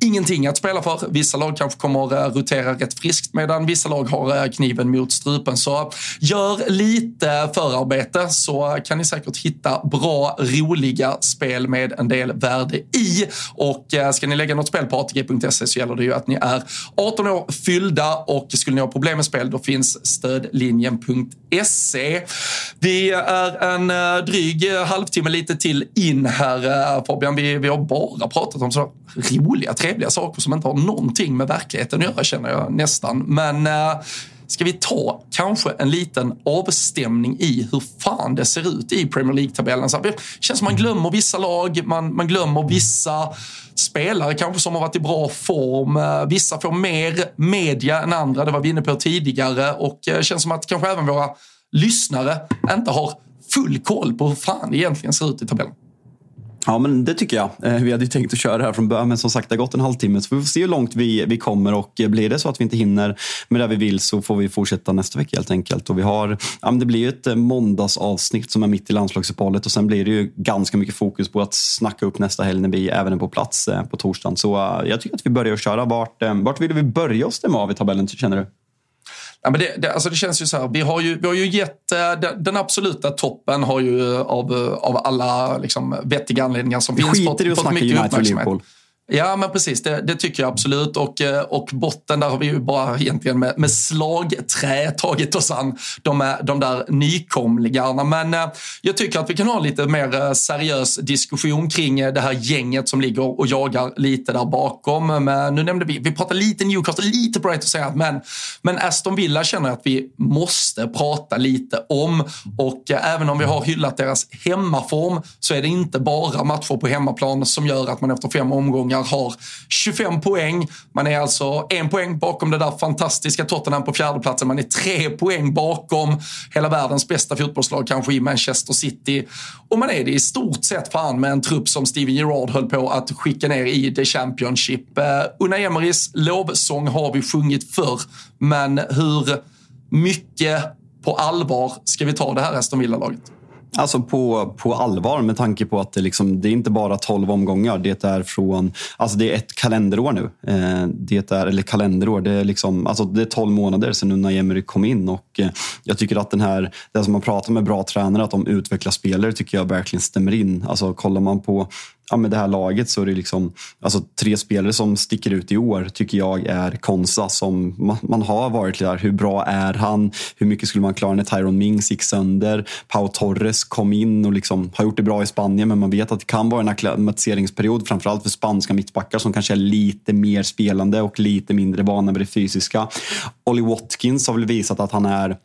ingenting att spela för. Vissa lag kanske kommer rotera rätt friskt medan vissa lag har eh, kniven mot strupen. Så gör lite förarbete så kan ni säkert hitta bra, roliga spel med en del värde i. Och eh, ska ni lägga något spel på ATG.se så gäller det ju att ni är 18 år fyllda och skulle ni ha problem med spel då finns stödlinjen.se. Vi är en eh, dryg halvtimme lite till in här Fabian. Vi, vi har bara pratat om så roliga trevliga saker som inte har någonting med verkligheten att göra känner jag nästan. Men eh, ska vi ta kanske en liten avstämning i hur fan det ser ut i Premier League-tabellen. Det känns som man glömmer vissa lag, man, man glömmer vissa spelare kanske som har varit i bra form. Eh, vissa får mer media än andra, det var vi inne på tidigare. Och det känns som att kanske även våra lyssnare inte har full koll på hur fan det egentligen ser ut i tabellen. Ja, men det tycker jag. Eh, vi hade ju tänkt att köra det här från början, men som sagt, det har gått en halvtimme. Så vi får se hur långt vi, vi kommer och eh, blir det så att vi inte hinner med det vi vill så får vi fortsätta nästa vecka helt enkelt. Och vi har, ja, det blir ju ett eh, måndagsavsnitt som är mitt i landslagsuppehållet och sen blir det ju ganska mycket fokus på att snacka upp nästa helg när vi även är på plats på torsdagen. Så jag tycker att vi börjar köra. Vart, vart vill vi börja oss stämma av i tabellen, känner du? Ja, men det, det, alltså det känns ju så här, vi har ju, vi har ju gett, eh, den absoluta toppen har ju av, av alla liksom, vettiga anledningar som vi finns fått, fått mycket uppmärksamhet. Ja, men precis. Det, det, tycker jag absolut. Och, eh, och botten, där har vi ju bara egentligen med, med slagträ tagit oss an de, de där nykomlingarna. Men eh, jag tycker att vi kan ha lite mer eh, seriös diskussion kring eh, det här gänget som ligger och jagar lite där bakom. Men nu nämnde vi, vi pratade lite Newcastle, lite Bright säga men, men Aston Villa känner jag att vi måste prata lite om. Och även om vi har hyllat deras hemmaform så är det inte bara matcher på hemmaplan som gör att man efter fem omgångar omgångar har 25 poäng. Man är alltså en poäng bakom det där fantastiska Tottenham på fjärdeplatsen. Man är tre poäng bakom hela världens bästa fotbollslag, kanske i Manchester City. Och man är det i stort sett fan med en trupp som Steven Gerrard höll på att skicka ner i The Championship. Uh, Emerys lovsång har vi sjungit förr, men hur mycket på allvar ska vi ta det här Aston Villa-laget? Alltså på, på allvar med tanke på att det, liksom, det är inte bara 12 omgångar. Det är från, alltså det är ett kalenderår nu. Eh, det är, eller kalenderår, det är, liksom, alltså det är 12 månader sedan Unai Emery kom in. Och eh, jag tycker att den här, det som man pratar med bra tränare, att de utvecklar spelare, tycker jag verkligen stämmer in. Alltså kollar man på ja, med det här laget så är det liksom, alltså, tre spelare som sticker ut i år tycker jag är Konsa som man, man, har varit där. Hur bra är han? Hur mycket skulle man klara när Tyron Mings gick sönder? Pau Torres kom in och liksom har gjort det bra i Spanien men man vet att det kan vara en acklimatiseringsperiod framförallt för spanska mittbackar som kanske är lite mer spelande och lite mindre vana med det fysiska. Ollie Watkins har väl visat att han är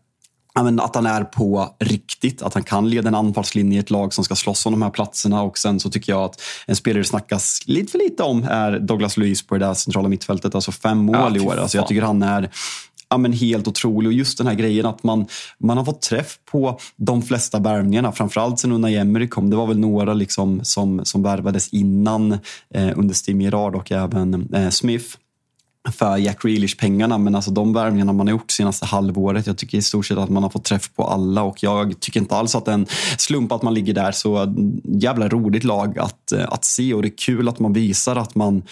att han är på riktigt, att han kan leda en anfallslinje i ett lag som ska slåss om de här platserna. Och sen så tycker jag att en spelare snackas lite för lite om är Douglas Luiz på det där centrala mittfältet. Alltså fem mål ja, i år. Alltså jag tycker han är ja, men helt otrolig. Och just den här grejen att man, man har fått träff på de flesta värvningarna. Framförallt sen Unai Emery kom. Det var väl några liksom som, som värvades innan eh, under Steve Gerard och även eh, Smith för Jack Grealish-pengarna. Men alltså de värvningarna man har gjort senaste halvåret, jag tycker i stort sett att man har fått träff på alla och jag tycker inte alls att det är en slump att man ligger där. Så jävla roligt lag att, eh, att se och det är kul att man visar att man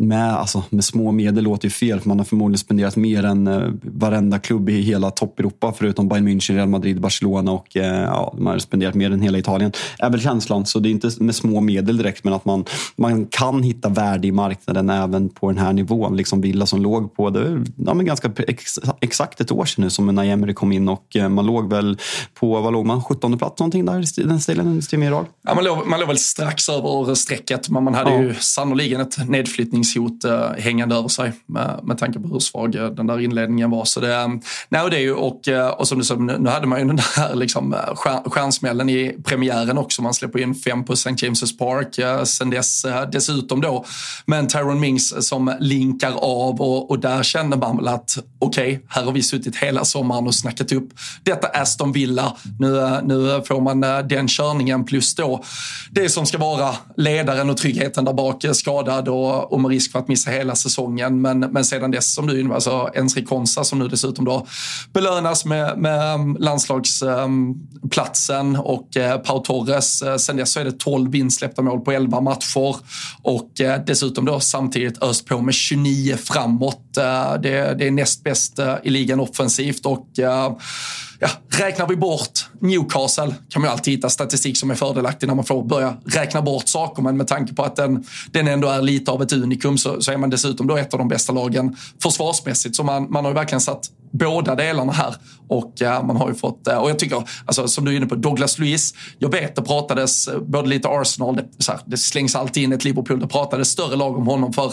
med, alltså, med små medel låter ju fel, för man har förmodligen spenderat mer än eh, varenda klubb i hela toppeuropa förutom Bayern München, Real Madrid, Barcelona och eh, ja, man har spenderat mer än hela Italien. är väl känslan. Så det är inte med små medel direkt, men att man, man kan hitta värde i marknaden även på den här nivån. Liksom Villa som låg på det, ja, men ganska ex, exakt ett år sedan nu som när Emery kom in och eh, man låg väl på, vad låg man, 17 plats någonting där i den stilen? Ja, man, låg, man låg väl strax över strecket, men man hade ja. ju sannoliken ett nedflyttningshot eh, hängande över sig med, med tanke på hur svag eh, den där inledningen var. Så det, eh, nej, det är ju, och, eh, och som du sa, nu hade man ju den där [LAUGHS] liksom, stjär, stjärnsmällen i premiären också. Man släpper in fem på St. James' Park. Sen dess dessutom då Men en Tyron Mings som linkar av och, och där kände man väl att okej, okay, här har vi suttit hela sommaren och snackat upp detta Aston Villa. Nu, nu får man den körningen plus då det som ska vara ledaren och tryggheten där bak skadad och, och med risk för att missa hela säsongen. Men, men sedan dess, som du alltså Ensri Konsa som nu dessutom då belönas med, med um, landslagsplatsen um, och eh, Pau Torres. Eh, sedan sen dess så är det 12 insläppta mål på 11 matcher och eh, dessutom då samtidigt öst på med 29 framåt. Det, det är näst bäst i ligan offensivt och ja, räknar vi bort Newcastle kan man ju alltid hitta statistik som är fördelaktig när man får börja räkna bort saker. Men med tanke på att den, den ändå är lite av ett unikum så, så är man dessutom då ett av de bästa lagen försvarsmässigt. Så man, man har ju verkligen satt båda delarna här. Och ja, man har ju fått, eh, och jag tycker, alltså, som du är inne på, Douglas Luiz. Jag vet det pratades eh, både lite Arsenal, det, så här, det slängs alltid in ett Liverpool. Det pratades större lag om honom för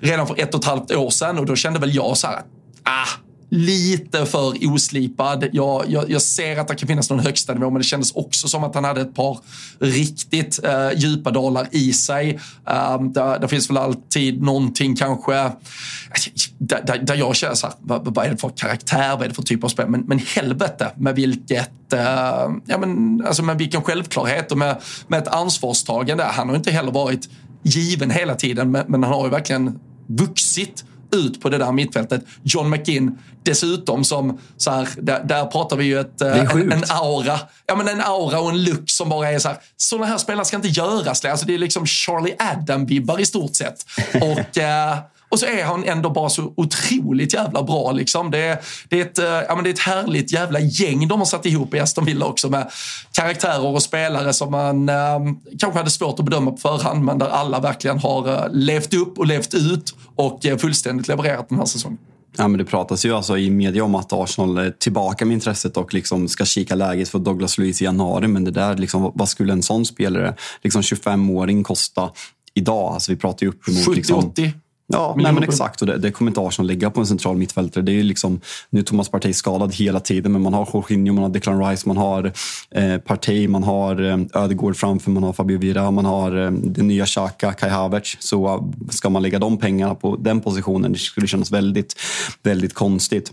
redan för ett och ett halvt år sedan och då kände väl jag så här, ah, lite för oslipad. Jag, jag, jag, ser att det kan finnas någon högsta nivå men det kändes också som att han hade ett par riktigt eh, djupa dalar i sig. Um, där, där, finns väl alltid någonting kanske där, där, där jag känner så här, vad, vad, är det för karaktär, vad är det för typ av spel? Men, men helvete med vilket, eh, ja men alltså med vilken självklarhet och med, med ett ansvarstagande. Han har inte heller varit given hela tiden men, men han har ju verkligen vuxit ut på det där mittfältet. John McGinn dessutom som, så här, där, där pratar vi ju ett, en, en, aura. Ja men en aura och en look som bara är så här, sådana här spelare ska inte göras. Alltså det är liksom Charlie Adam-vibbar i stort sett. [LAUGHS] Och eh, och så är han ändå bara så otroligt jävla bra. Liksom. Det, det, är ett, eh, ja, men det är ett härligt jävla gäng de har satt ihop i Aston Villa också med karaktärer och spelare som man eh, kanske hade svårt att bedöma på förhand men där alla verkligen har eh, levt upp och levt ut och eh, fullständigt levererat den här säsongen. Ja, men det pratas ju alltså i media om att Arsenal är tillbaka med intresset och liksom ska kika läget för Douglas Luiz i januari. Men det där, liksom, vad skulle en sån spelare, liksom 25-åring, kosta idag? Alltså vi pratar ju uppemot... 70-80. Liksom, Ja, nej, men exakt. Och det, det kommer inte Arsenal lägga på en central mittfältare. Det är liksom, nu är Thomas Partey skadad hela tiden, men man har Jorginho, man har Declan Rice, man har eh, Partey, man har eh, Ödegård framför, man har Fabio Vira, man har eh, den nya Xhaka, Kai Havertz. Så uh, ska man lägga de pengarna på den positionen, det skulle kännas väldigt, väldigt konstigt.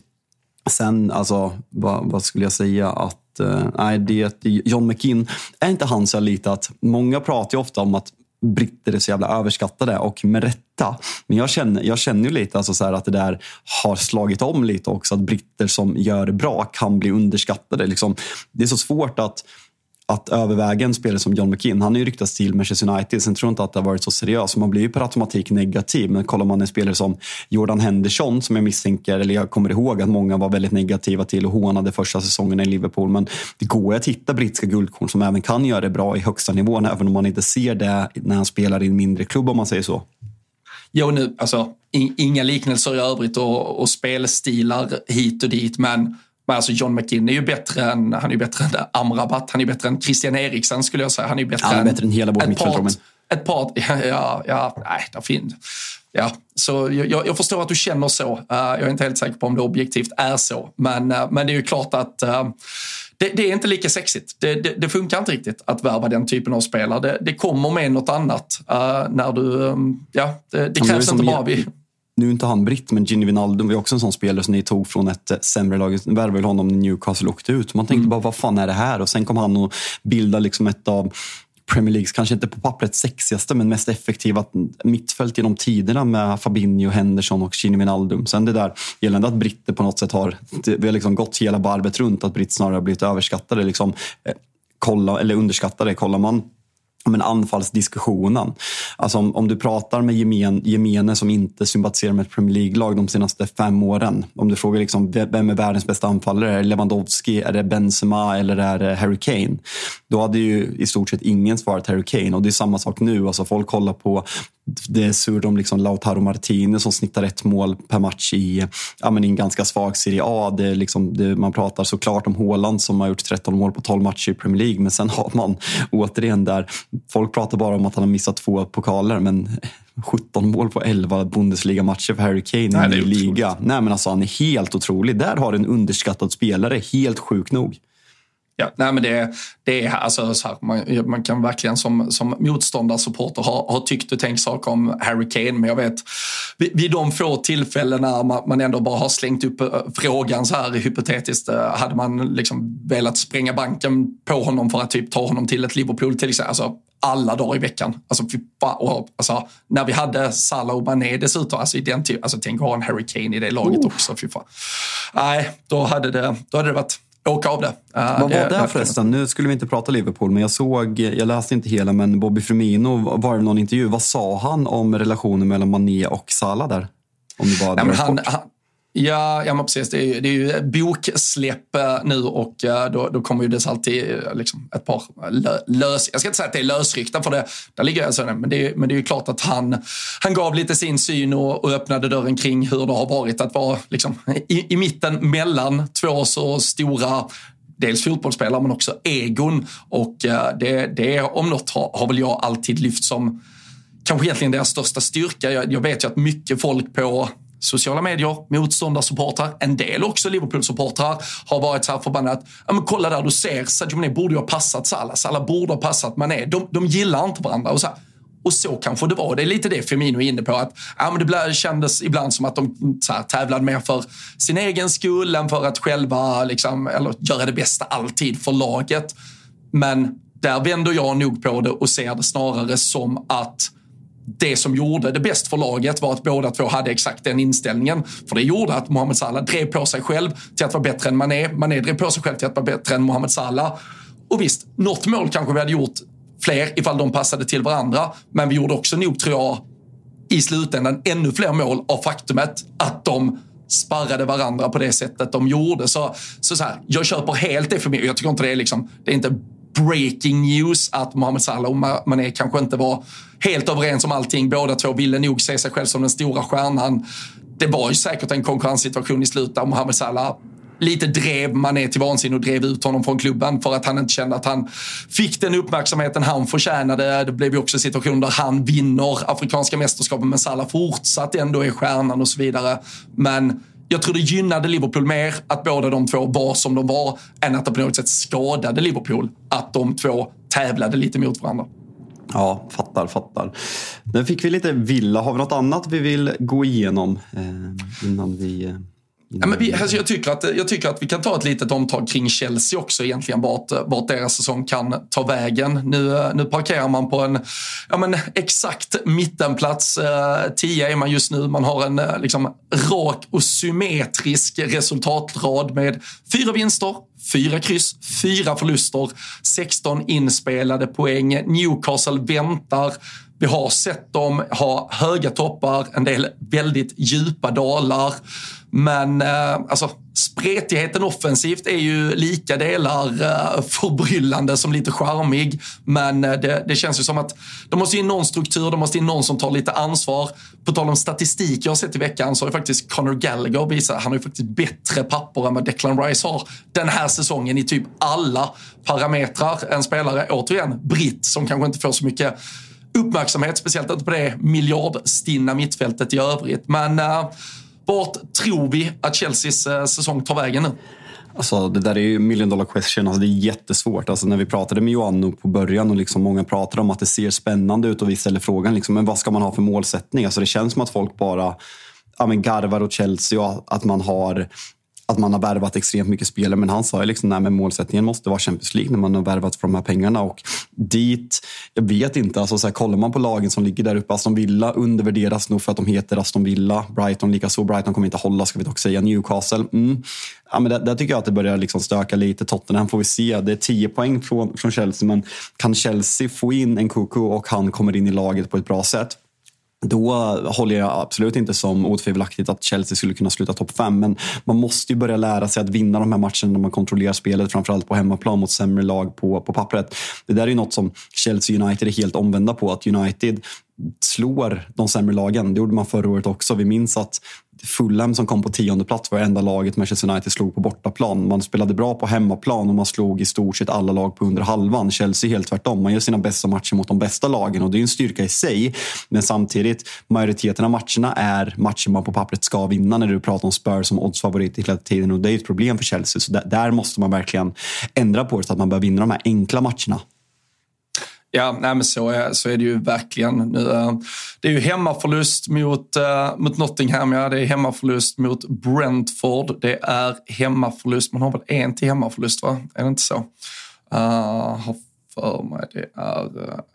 Sen, alltså, vad, vad skulle jag säga? att eh, nej, det, John McKinn, är inte han så lite att många pratar ju ofta om att britter är så jävla överskattade och med rätta. Men jag känner, jag känner ju lite alltså så att det där har slagit om lite också. Att britter som gör det bra kan bli underskattade. Liksom, det är så svårt att att överväga en spelare som John McKinn. Han är ju ryktats till Manchester United, sen tror jag inte att det har varit så seriöst. Man blir ju per automatik negativ. Men kollar man en spelare som Jordan Henderson, som jag misstänker, eller jag kommer ihåg att många var väldigt negativa till och hånade första säsongen i Liverpool. Men det går att hitta brittiska guldkorn som även kan göra det bra i högsta nivån, även om man inte ser det när han spelar i en mindre klubb om man säger så. Jo, nu, alltså, inga liknelser i övrigt och, och spelstilar hit och dit, men men alltså John McKinn är ju bättre än, han är bättre än Amrabat, han är bättre än Christian Eriksen skulle jag säga. Han är bättre, han är bättre än, hela vårt mittfält. Ett par, [LAUGHS] ja, ja, nej, det finns. Ja, så jag, jag, förstår att du känner så. Uh, jag är inte helt säker på om det objektivt är så. Men, uh, men det är ju klart att uh, det, det, är inte lika sexigt. Det, det, det, funkar inte riktigt att värva den typen av spelare. Det, kommer med något annat när du... Um, ja, det, krävs inte bara... Vi, nu är inte han britt, men Gini Wijnaldum var också en sån spelare som ni tog från ett eh, sämre lag. Ni värvade honom när Newcastle åkte ut. Man tänkte mm. bara, vad fan är det här? Och sen kom han och bildade liksom ett av Premier Leagues, kanske inte på pappret sexigaste, men mest effektiva mittfält genom tiderna med Fabinho, Henderson och Gini Wijnaldum. Sen det där gällande att britter på något sätt har, vi har liksom gått hela varvet runt, att britt snarare har blivit överskattade. Liksom, eh, kolla, eller underskattade. Kollar man men anfallsdiskussionen. Alltså om, om du pratar med gemen, gemene som inte sympatiserar med ett Premier League-lag de senaste fem åren. Om du frågar liksom, vem är världens bästa anfallare? Är det Lewandowski, är det Benzema eller är det Harry Kane? Då hade ju i stort sett ingen svarat Harry Kane. Och det är samma sak nu. Alltså folk kollar på det är sur om liksom Lautaro Martinez som snittar ett mål per match i, ja, men i en ganska svag Serie A. Det liksom, det, man pratar såklart om Haaland som har gjort 13 mål på 12 matcher i Premier League. Men sen har man [LAUGHS] återigen där, folk pratar bara om att han har missat två pokaler. Men [LAUGHS] 17 mål på 11 Bundesliga-matcher för Harry Kane Nej, i liga. Nej, men alltså, han är helt otrolig. Där har en underskattad spelare, helt sjuk nog. Ja, nej men det, det är alltså så här, man, man, kan verkligen som, som motståndarsupporter ha, ha tyckt och tänkt saker om Harry Kane, men jag vet vid, vid de få tillfällena man, man ändå bara har slängt upp uh, frågan så här hypotetiskt, uh, hade man liksom velat spränga banken på honom för att typ ta honom till ett Liverpool till exempel, alltså alla dagar i veckan. Alltså, och, alltså, när vi hade Salah och Mané dessutom, alltså, i den alltså, tänk att ha en Harry Kane i det laget oh. också. Fy Nej, då hade, det, då hade det varit åka av det. Vad var det, det förresten? Nu skulle vi inte prata Liverpool, men jag såg, jag läste inte hela, men Bobby Firmino var det någon intervju. Vad sa han om relationen mellan Mané och Salah där? Om du bara Nej, han, han, Ja, ja men precis. Det är, ju, det är ju boksläpp eh, nu och eh, då, då kommer ju dess alltid eh, liksom ett par lös... Jag ska inte säga att det är lösryckta för det, där ligger alltså, men, det är, men det är ju klart att han, han gav lite sin syn och, och öppnade dörren kring hur det har varit att vara liksom, i, i mitten mellan två så stora dels fotbollsspelare men också egon. Och det, det om något har, har väl jag alltid lyft som kanske egentligen deras största styrka. Jag, jag vet ju att mycket folk på sociala medier, motståndarsupportrar, en del också Liverpool-supportrar har varit så här förbannat. ja, men kolla där, du ser Sadio Mané borde ju ha passat Salah, Salah borde ha passat Mané. De, de gillar inte varandra. Och så, här, och så kanske det var. Det är lite det Firmino är inne på. Att, ja, men det kändes ibland som att de så här, tävlade mer för sin egen skull än för att själva liksom, eller göra det bästa alltid för laget. Men där vänder jag nog på det och ser det snarare som att det som gjorde det bäst för laget var att båda två hade exakt den inställningen. För det gjorde att Mohamed Salah drev på sig själv till att vara bättre än Mané. Mané drev på sig själv till att vara bättre än Mohamed Salah. Och visst, något mål kanske vi hade gjort fler ifall de passade till varandra. Men vi gjorde också nog, tror jag, i slutändan ännu fler mål av faktumet att de sparrade varandra på det sättet de gjorde. Så, så, så här, jag köper helt det för mig. Jag tycker inte det är liksom, det är inte breaking news att Mohamed Salah och Mané kanske inte var helt överens om allting. Båda två ville nog se sig själv som den stora stjärnan. Det var ju säkert en konkurrenssituation i slutet där Mohamed Salah lite drev Mané till vansinne och drev ut honom från klubben för att han inte kände att han fick den uppmärksamheten han förtjänade. Det blev ju också en situation där han vinner afrikanska mästerskapen men Salah fortsatt ändå är stjärnan och så vidare. Men jag tror det gynnade Liverpool mer att båda de två var som de var än att det på något sätt skadade Liverpool att de två tävlade lite mot varandra. Ja, fattar, fattar. Nu fick vi lite villa. Har vi något annat vi vill gå igenom eh, innan vi eh, Ja, men vi, alltså jag, tycker att, jag tycker att vi kan ta ett litet omtag kring Chelsea också egentligen, vart, vart deras säsong kan ta vägen. Nu, nu parkerar man på en ja, men exakt mittenplats. Eh, 10 är man just nu. Man har en eh, liksom, rak och symmetrisk resultatrad med fyra vinster, Fyra kryss, fyra förluster, 16 inspelade poäng. Newcastle väntar. Vi har sett dem ha höga toppar, en del väldigt djupa dalar. Men eh, alltså, spretigheten offensivt är ju lika delar eh, förbryllande som lite charmig. Men eh, det, det, känns ju som att det måste in någon struktur, det måste in någon som tar lite ansvar. På tal om statistik jag har sett i veckan så har ju faktiskt Conor Gallagher visat, han har ju faktiskt bättre papper än vad Declan Rice har den här säsongen i typ alla parametrar. En spelare, återigen, britt som kanske inte får så mycket uppmärksamhet, speciellt inte på det miljardstinna mittfältet i övrigt. Men eh, vart tror vi att Chelseas eh, säsong tar vägen nu? Alltså, det där är ju million dollar question. Alltså, det är jättesvårt. Alltså, när vi pratade med Joanno på början och liksom många pratade om att det ser spännande ut och vi ställer frågan liksom, men vad ska man ha för målsättning? Alltså, det känns som att folk bara ja, men garvar åt Chelsea och att man har att man har värvat extremt mycket spelare. Men han sa ju liksom, att målsättningen måste vara Champions League när man har värvat för de här pengarna. Och dit, jag vet inte, alltså så här, kollar man på lagen som ligger där uppe, Aston Villa undervärderas nog för att de heter Aston Villa. Brighton likaså. Brighton kommer inte hålla, ska vi dock säga. Newcastle. Mm. Ja, men där, där, tycker jag att det börjar liksom stöka lite. Tottenham får vi se. Det är 10 poäng från, från Chelsea, men kan Chelsea få in en Koko och han kommer in i laget på ett bra sätt? Då håller jag absolut inte som otvivelaktigt att Chelsea skulle kunna sluta topp fem. Men man måste ju börja lära sig att vinna de här matcherna när man kontrollerar spelet, framförallt på hemmaplan mot sämre lag på, på pappret. Det där är ju något som Chelsea United är helt omvända på. Att United slår de sämre lagen. Det gjorde man förra året också. Vi minns att Fulham som kom på tionde plats var enda laget Manchester United slog på bortaplan. Man spelade bra på hemmaplan och man slog i stort sett alla lag på under halvan. Chelsea helt tvärtom. Man gör sina bästa matcher mot de bästa lagen och det är en styrka i sig. Men samtidigt, majoriteten av matcherna är matcher man på pappret ska vinna när du pratar om Spurs som oddsfavorit hela tiden och det är ett problem för Chelsea. Så där måste man verkligen ändra på det så att man börjar vinna de här enkla matcherna. Ja, nej, men så är, så är det ju verkligen. Nu, eh, det är ju hemmaförlust mot, uh, mot Nottingham, ja. det är hemmaförlust mot Brentford. Det är hemmaförlust, man har väl en till hemmaförlust va? Är det inte så? Uh, har för mig det är,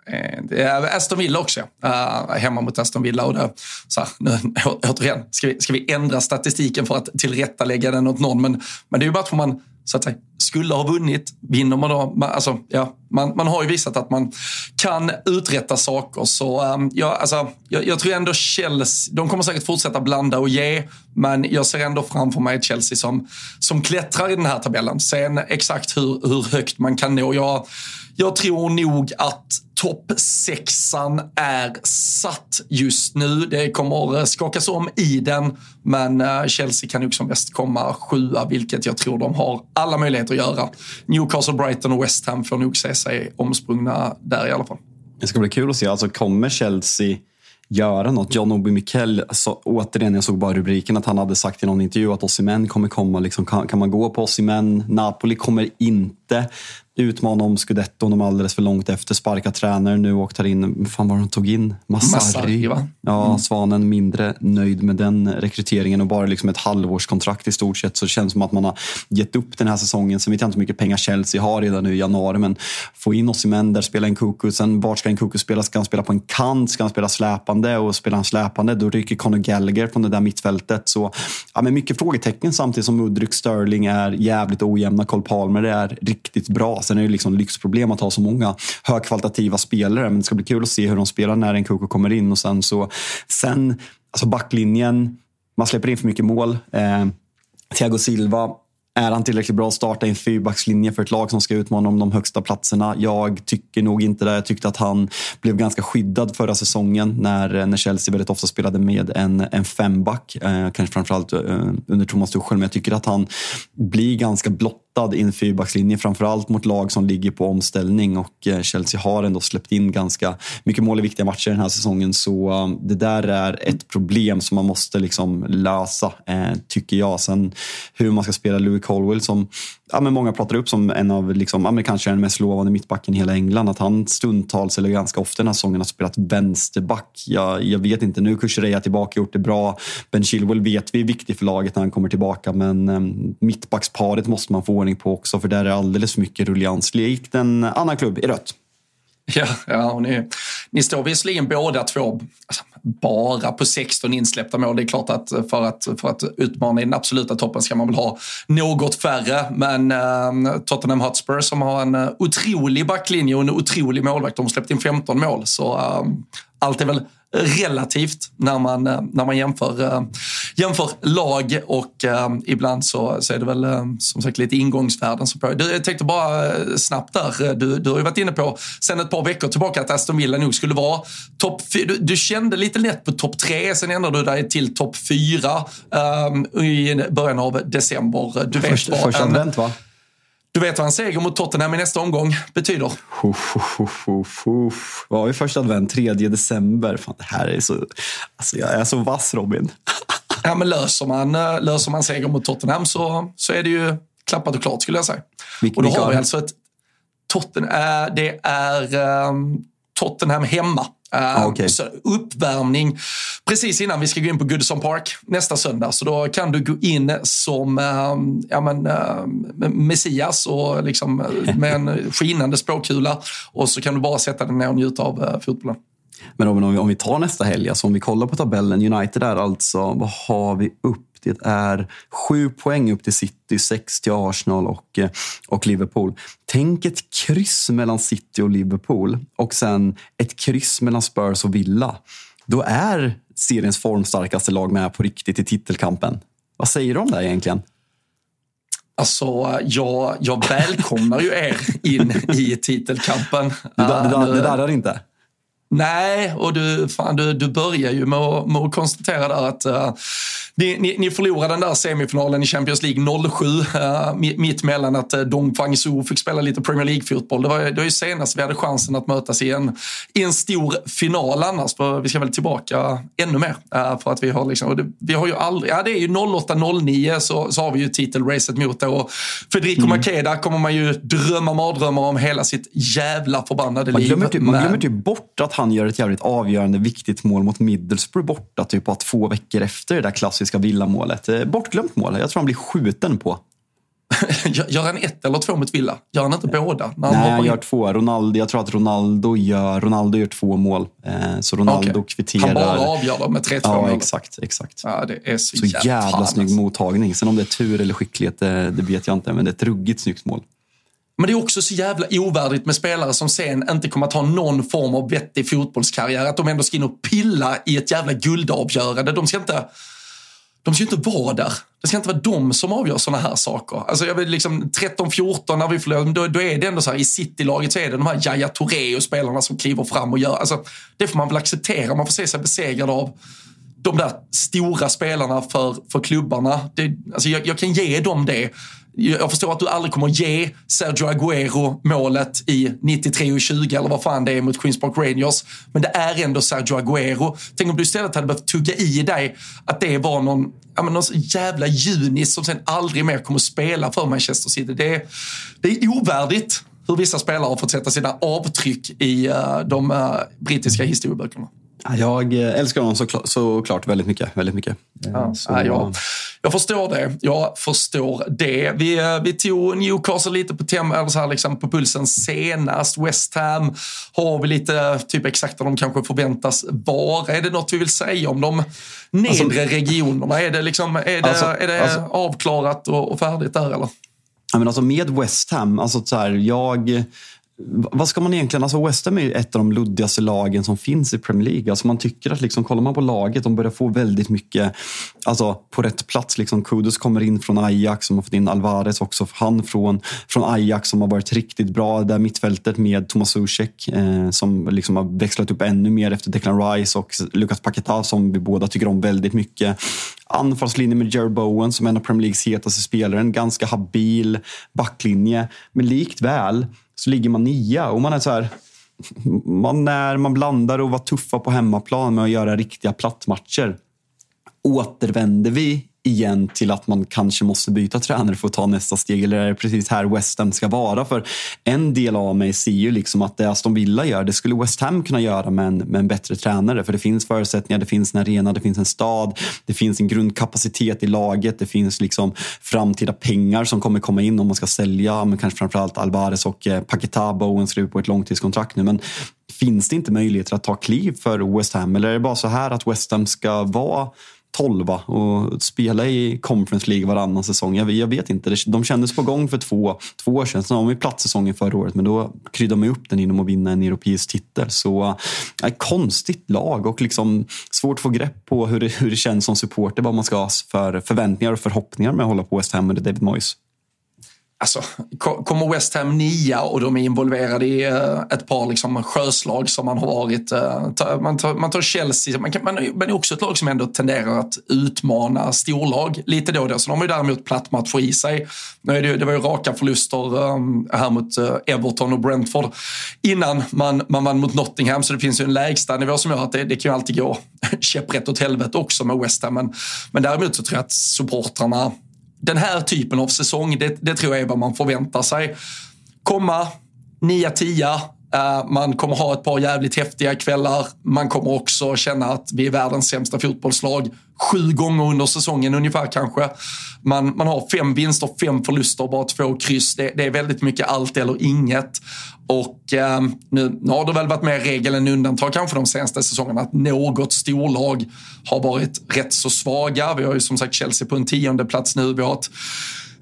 en, det är Aston Villa också. Uh, hemma mot Aston Villa. Och det, så här, nu, återigen, ska vi, ska vi ändra statistiken för att tillrättalägga den åt någon? Men, men det är ju bara att man så att säga, skulle ha vunnit. Vinner man då, alltså, ja, man, man har ju visat att man kan uträtta saker. Så um, ja, alltså, jag, jag, tror ändå Chelsea, de kommer säkert fortsätta blanda och ge, men jag ser ändå framför mig Chelsea som, som klättrar i den här tabellen. Sen exakt hur, hur högt man kan nå. Jag, jag tror nog att toppsexan är satt just nu. Det kommer eh, skakas om i den, men eh, Chelsea kan nog som bäst komma sjua, vilket jag tror de har alla möjligheter att göra. Newcastle, Brighton och West Ham får nog se sig omsprungna där i alla fall. Det ska bli kul att se. Alltså, kommer Chelsea göra något. John Obi Mikel, så, återigen, jag såg bara rubriken att han hade sagt i någon intervju att Osimhen kommer komma. Liksom, kan, kan man gå på Osimhen? Napoli kommer inte utmana om scudetton. De är alldeles för långt efter. Sparka tränare nu och tar in, fan vad de tog in? Massari. Ja, mm. Svanen mindre nöjd med den rekryteringen och bara liksom ett halvårskontrakt i stort sett. Så det känns som att man har gett upp den här säsongen. Sen vet jag inte hur mycket pengar Chelsea har redan nu i januari, men få in Osimhen där, spela en Kuku. Sen vart ska en Kuku spela? Ska han spela på en kant? Ska han spela släpande? Och spelar han släpande, då rycker Conor Gallagher från det där mittfältet. Så ja, men mycket frågetecken samtidigt som Mudryk Sterling är jävligt ojämna. Cole Palmer är riktigt bra. Sen är det liksom lyxproblem att ha så många högkvalitativa spelare. Men det ska bli kul att se hur de spelar när en Koko kommer in. Och sen så, sen, alltså backlinjen, man släpper in för mycket mål. Eh, Thiago Silva är han tillräckligt bra att starta i en fyrbackslinje för ett lag som ska utmana om de högsta platserna? Jag tycker nog inte det. Jag tyckte att han blev ganska skyddad förra säsongen när, eh, när Chelsea väldigt ofta spelade med en, en femback. Eh, kanske framförallt eh, under Thomas Tuchel, men jag tycker att han blir ganska blott lättad i en fyrbackslinje, framförallt mot lag som ligger på omställning och eh, Chelsea har ändå släppt in ganska mycket mål i viktiga matcher den här säsongen. Så eh, det där är ett problem som man måste liksom lösa, eh, tycker jag. Sen hur man ska spela Louis Colwell som ja, men många pratar upp som en av liksom, ja, kanske den mest lovande mittbacken i hela England. Att han stundtals, eller ganska ofta den här säsongen, har spelat vänsterback. Jag, jag vet inte, nu Kukureya tillbaka, gjort det bra. Ben Chilwell vet vi är viktig för laget när han kommer tillbaka, men eh, mittbacksparet måste man få ordning på också, för där är alldeles för mycket rullians. Likt en annan klubb i rött. Ja, ja och ni, ni står visserligen båda två alltså, bara på 16 insläppta mål. Det är klart att för att, för att utmana i den absoluta toppen ska man väl ha något färre. Men eh, Tottenham Hotspur som har en eh, otrolig backlinje och en otrolig målvakt. De har släppt in 15 mål. Så eh, allt är väl relativt när man, eh, när man jämför, äh, jämför lag och äh, ibland så, så är det väl som sagt lite ingångsvärden. Som på. Du, jag tänkte bara snabbt där, du, du har ju varit inne på sen ett par veckor tillbaka att Aston Villa nog skulle vara topp du, du kände lite lätt på topp tre, sen ändrade du dig till topp fyra i början av december. Du vet först, första advent va? Du vet vad en seger mot Tottenham i nästa omgång betyder? Vad har vi första advent? 3 december. Fan, det här är så... Alltså, jag är så vass, Robin. [LAUGHS] ja, men löser man, eh, löser man seger mot Tottenham så, så är det ju klappat och klart, skulle jag säga. Vilk, och då har vi alltså ett... Totten, äh, det är um, Tottenham hemma Ah, okay. Så uppvärmning precis innan vi ska gå in på Goodson Park nästa söndag. Så då kan du gå in som ja, men, Messias och liksom med en [LAUGHS] skinande spåkula och så kan du bara sätta dig ner och njuta av fotbollen. Men om vi, om vi tar nästa helg, alltså om vi kollar på tabellen. United är alltså, vad har vi upp? Det är sju poäng upp till City, sex till Arsenal och, eh, och Liverpool. Tänk ett kryss mellan City och Liverpool och sen ett kryss mellan Spurs och Villa. Då är seriens formstarkaste lag med på riktigt i titelkampen. Vad säger du om det egentligen? Alltså, jag, jag välkomnar ju er in i titelkampen. Det, det, det, det där är inte? Nej, och du, fan, du, du börjar ju med att, med att konstatera där att uh, ni, ni, ni förlorade den där semifinalen i Champions League 07, uh, mitt mellan att uh, Dong Fang Su fick spela lite Premier League-fotboll. Det var, det var ju senast vi hade chansen att mötas i en, i en stor final annars. För vi ska väl tillbaka ännu mer. Uh, för att vi har liksom, det, vi har ju aldrig, ja det är ju 08-09 så, så har vi ju titelracet mot det. Och Federico mm. Makeda kommer man ju drömma mardrömmar om hela sitt jävla förbannade man liv. Glömmer typ, man glömmer typ bort att han gör ett jävligt avgörande viktigt mål mot Middlesbrough borta typ bara två veckor efter det där klassiska villamålet. Eh, bortglömt mål. Jag tror han blir skjuten på. [LAUGHS] gör han ett eller två mot Villa? Gör han inte båda? Nej, han gör två. Ronaldo, jag tror att Ronaldo gör, Ronaldo gör två mål. Eh, så Ronaldo okay. kvitterar. Han bara avgör dem med 3-2 Ja, mål. exakt. exakt. Ja, det är så, så jävla, jävla snygg mottagning. Sen om det är tur eller skicklighet, det, det vet jag inte. Men det är ett ruggigt snyggt mål. Men det är också så jävla ovärdigt med spelare som sen inte kommer att ha någon form av vettig fotbollskarriär. Att de ändå ska in och pilla i ett jävla guldavgörande. De ska inte, de ska inte vara där. Det ska inte vara de som avgör sådana här saker. Alltså jag vill liksom 13-14 när vi förlorar, då, då är det ändå så här i Citylaget så är det de här Jaya Touré och spelarna som kliver fram och gör. Alltså, det får man väl acceptera. Man får se sig besegrad av de där stora spelarna för, för klubbarna. Det, alltså jag, jag kan ge dem det. Jag förstår att du aldrig kommer ge Sergio Aguero målet i 93 och 20 eller vad fan det är mot Queens Park Rangers. Men det är ändå Sergio Aguero. Tänk om du istället hade behövt tugga i dig att det var någon, ja, men någon jävla junis som sen aldrig mer kommer spela för Manchester City. Det, det är ovärdigt hur vissa spelare har fått sätta sina avtryck i uh, de uh, brittiska historieböckerna. Jag älskar honom såklart, såklart väldigt mycket. Väldigt mycket. Ja, så, ja, jag förstår det. Jag förstår det. Vi, eh, vi tog Newcastle lite på, tem, eller så här liksom på pulsen senast. West Ham har vi lite typ exakt vad de kanske förväntas vara. Är det något vi vill säga om de nedre alltså, regionerna? Är det, liksom, är det, alltså, är det alltså, avklarat och, och, färdigt där eller? Ja, men alltså med West Ham, alltså så här, jag vad ska man egentligen... Alltså West Ham är ett av de luddigaste lagen som finns i Premier League. Alltså man tycker att liksom, kollar man på laget, de börjar få väldigt mycket alltså, på rätt plats. Liksom, Kudus kommer in från Ajax, som har fått in Alvarez också. Han från, från Ajax som har varit riktigt bra. Där mittfältet med Tomas Zuzek eh, som liksom har växlat upp ännu mer efter Declan Rice och Lucas Paqueta som vi båda tycker om väldigt mycket. Anfallslinje med Jared Bowen som är en av Premier Leagues hetaste spelare. En ganska habil backlinje. Men likt väl så ligger man nia och man är så här... Man, är, man blandar och var tuffa på hemmaplan med att göra riktiga plattmatcher. Återvänder vi igen till att man kanske måste byta tränare för att ta nästa steg? Eller är det precis här West Ham ska vara? För en del av mig ser ju liksom att det Aston Villa gör, det skulle West Ham kunna göra med en, med en bättre tränare. För det finns förutsättningar, det finns en arena, det finns en stad, det finns en grundkapacitet i laget, det finns liksom framtida pengar som kommer komma in om man ska sälja, men kanske framförallt Alvarez och Paketa Paquetá, Bowen skriver på ett långtidskontrakt nu. Men finns det inte möjligheter att ta kliv för West Ham? Eller är det bara så här att West Ham ska vara tolva och spela i Conference League varannan säsong. Jag, jag vet inte. De kändes på gång för två, två år sedan. Sen har de platssäsongen förra året, men då kryddade de upp den genom att vinna en europeisk titel. Så äh, konstigt lag och liksom svårt att få grepp på hur det, hur det känns som supporter. Vad man ska ha för förväntningar och förhoppningar med att hålla på West Ham under David Moyes. Alltså, kommer West Ham nia och de är involverade i eh, ett par liksom, sjöslag som man har varit. Eh, man, tar, man tar Chelsea, man, kan, man, man är också ett lag som ändå tenderar att utmana storlag lite då och då. Så de har ju däremot platt match i sig. Det, det var ju raka förluster eh, här mot Everton och Brentford innan man, man vann mot Nottingham. Så det finns ju en lägsta nivå som gör att det, det kan ju alltid gå [LAUGHS] käpprätt åt helvete också med West Ham. Men, men däremot så tror jag att supportrarna den här typen av säsong, det, det tror jag är vad man förväntar sig. Komma 9-10, Eh, man kommer ha ett par jävligt häftiga kvällar. Man kommer också känna att vi är världens sämsta fotbollslag. Sju gånger under säsongen ungefär kanske. Man, man har fem vinster, fem förluster, bara två kryss. Det, det är väldigt mycket allt eller inget. Och eh, nu, nu har det väl varit mer regel än undantag kanske de senaste säsongerna att något storlag har varit rätt så svaga. Vi har ju som sagt Chelsea på en tionde plats nu. Vi har ett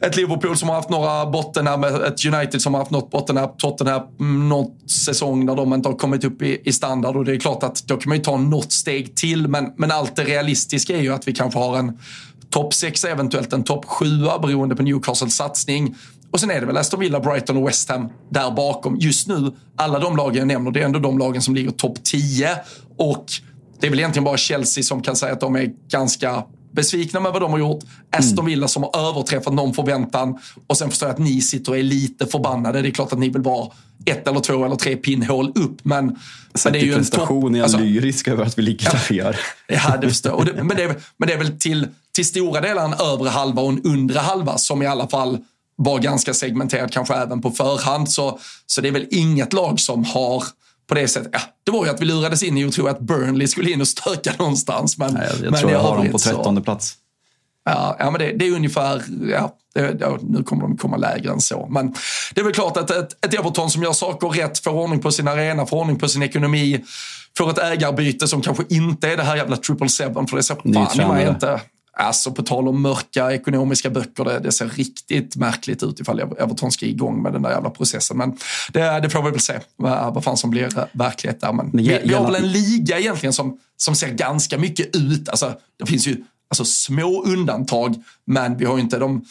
ett Liverpool som har haft några bottennapp, ett United som har haft något bottennapp, Tottenham mm, något säsong där de inte har kommit upp i, i, standard och det är klart att då kan man ju ta något steg till men, men allt det realistiska är ju att vi kanske har en topp 6, eventuellt en topp 7 beroende på Newcastles satsning. Och sen är det väl Aston Villa, Brighton och West Ham där bakom. Just nu, alla de lagen jag nämner, det är ändå de lagen som ligger topp 10 och det är väl egentligen bara Chelsea som kan säga att de är ganska besvikna med vad de har gjort. Aston mm. Villa som har överträffat någon förväntan. Och sen förstår jag att ni sitter och är lite förbannade. Det är klart att ni vill vara ett eller två eller tre pinnhål upp. Men, men det är ju en prestation är jag alltså, lyrisk över att vi ligger där vi gör. Ja, det förstår jag. Men, det är, men det är väl till, till stora delar en övre halva och en undre halva som i alla fall var ganska segmenterad, kanske även på förhand. Så, så det är väl inget lag som har på det sättet. Ja, det var ju att vi lurades in i att tro att Burnley skulle in och stöka någonstans. Men, Nej, jag, jag men tror jag har dem på trettonde plats. Ja, ja men det, det är ungefär, ja, det, ja, nu kommer de komma lägre än så. Men det är väl klart att ett, ett Everton som gör saker rätt, får ordning på sin arena, får ordning på sin ekonomi, får ett ägarbyte som kanske inte är det här jävla triple seven, för det ser fan i mig inte Alltså på tal om mörka ekonomiska böcker, det, det, ser riktigt märkligt ut ifall Everton ska igång med den där jävla processen. Men det, det får vi väl se vad, vad fan som blir verklighet där. Men, vi, vi har väl en liga egentligen som, som ser ganska mycket ut. Alltså, det finns ju alltså, små undantag, men vi har ju inte de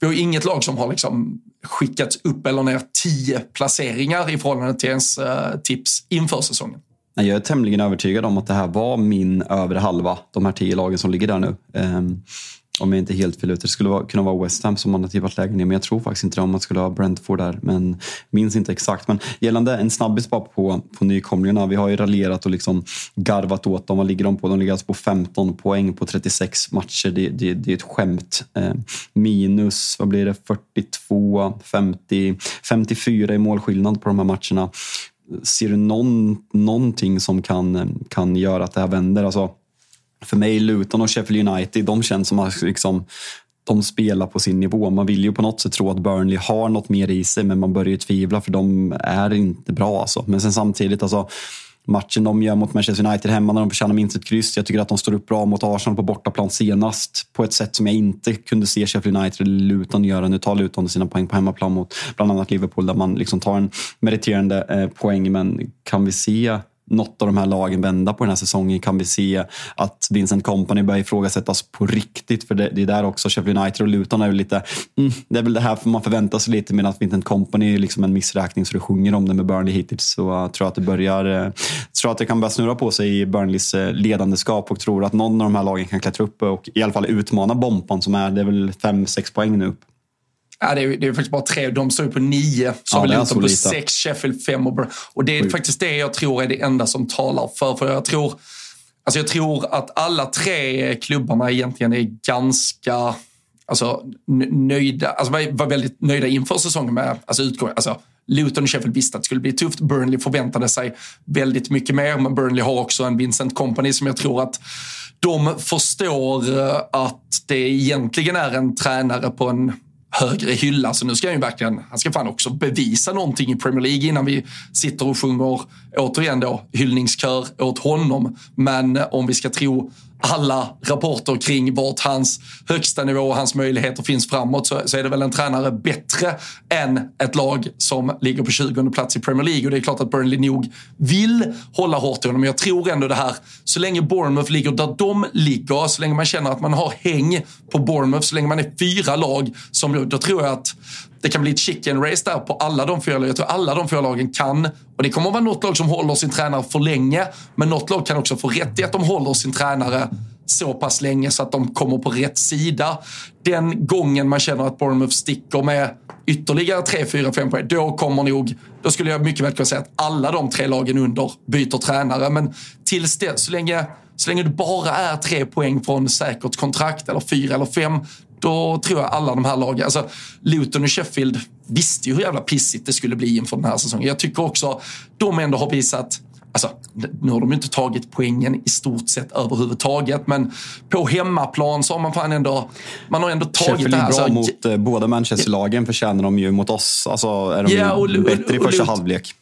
vi har inget lag som har liksom skickats upp eller ner tio placeringar i förhållande till ens uh, tips inför säsongen. Jag är tämligen övertygad om att det här var min övre halva, de här tio lagen som ligger där nu. Um, om jag inte helt fel ute. Det skulle vara, kunna vara West Ham som man har tippat lägre ner, men jag tror faktiskt inte det om man skulle ha Brentford där. Men minns inte exakt. Men gällande en snabbis bara på, på nykomlingarna. Vi har ju raljerat och liksom garvat åt dem. Vad ligger de på? De ligger alltså på 15 poäng på 36 matcher. Det, det, det är ett skämt. Eh, minus, vad blir det, 42, 50, 54 i målskillnad på de här matcherna. Ser du någon, någonting som kan, kan göra att det här vänder? Alltså, för mig, Luton och Sheffield United, de känns som att liksom, de spelar på sin nivå. Man vill ju på något sätt tro att Burnley har något mer i sig, men man börjar ju tvivla för de är inte bra. Alltså. Men sen samtidigt, alltså, matchen de gör mot Manchester United hemma när de förtjänar minst ett kryss. Jag tycker att de står upp bra mot Arsenal på bortaplan senast på ett sätt som jag inte kunde se Sheffield United eller Luton göra. Nu tar Luton sina poäng på hemmaplan mot bland annat Liverpool där man liksom tar en meriterande eh, poäng. Men kan vi se något av de här lagen vända på den här säsongen? Kan vi se att Vincent Company börjar ifrågasättas på riktigt? För det, det är där också Sheffield United och Luton är väl lite, mm, det är väl det här man förväntar sig lite medan Vincent Company är liksom en missräkning så det sjunger om det med Burnley hittills. Så jag tror att det börjar, jag tror att det kan börja snurra på sig i Burnleys eh, ledandeskap och tror att någon av de här lagen kan klättra upp och i alla fall utmana Bompan som är, det är väl fem sex poäng nu upp. Ja, det, är, det är faktiskt bara tre. De står ju på nio. Så ja, vi på sex, Sheffield fem och Och det är Sjuk. faktiskt det jag tror är det enda som talar för. För jag tror, alltså jag tror att alla tre klubbarna egentligen är ganska alltså, nöjda. Alltså var väldigt nöjda inför säsongen med alltså, utgången. Alltså, Luton och Sheffield visste att det skulle bli tufft. Burnley förväntade sig väldigt mycket mer. Men Burnley har också en Vincent Company som jag tror att de förstår eh, att det egentligen är en tränare på en högre hylla. Så nu ska han ju verkligen, han ska fan också bevisa någonting i Premier League innan vi sitter och sjunger, återigen då, hyllningskör åt honom. Men om vi ska tro alla rapporter kring vart hans högsta nivå och hans möjligheter finns framåt så, så, är det väl en tränare bättre än ett lag som ligger på 20 plats i Premier League. Och det är klart att Burnley nog vill hålla hårt i honom. Men jag tror ändå det här, så länge Bournemouth ligger där de ligger, så länge man känner att man har häng på Bournemouth, så länge man är fyra lag, som, då tror jag att det kan bli ett chicken race där på alla de fyra lagen. Jag tror alla de fyra lagen kan. Och det kommer att vara något lag som håller sin tränare för länge. Men något lag kan också få rätt i att de håller sin tränare så pass länge så att de kommer på rätt sida. Den gången man känner att Bournemouth sticker med ytterligare 3, 4, 5 poäng, då kommer nog, då skulle jag mycket väl kunna säga att alla de tre lagen under byter tränare. Men tills det, så länge, så länge du bara är tre poäng från säkert kontrakt, eller fyra eller fem, då tror jag alla de här lagen, alltså Luton och Sheffield visste ju hur jävla pissigt det skulle bli inför den här säsongen. Jag tycker också de ändå har visat Alltså, nu har de inte tagit poängen i stort sett överhuvudtaget, men på hemmaplan så har man fan ändå, man har ändå tagit Sheffield det här. är bra Så, mot eh, båda Manchester-lagen förtjänar de ju mot oss. Alltså är de och- ju och- bättre i och- första och- halvlek.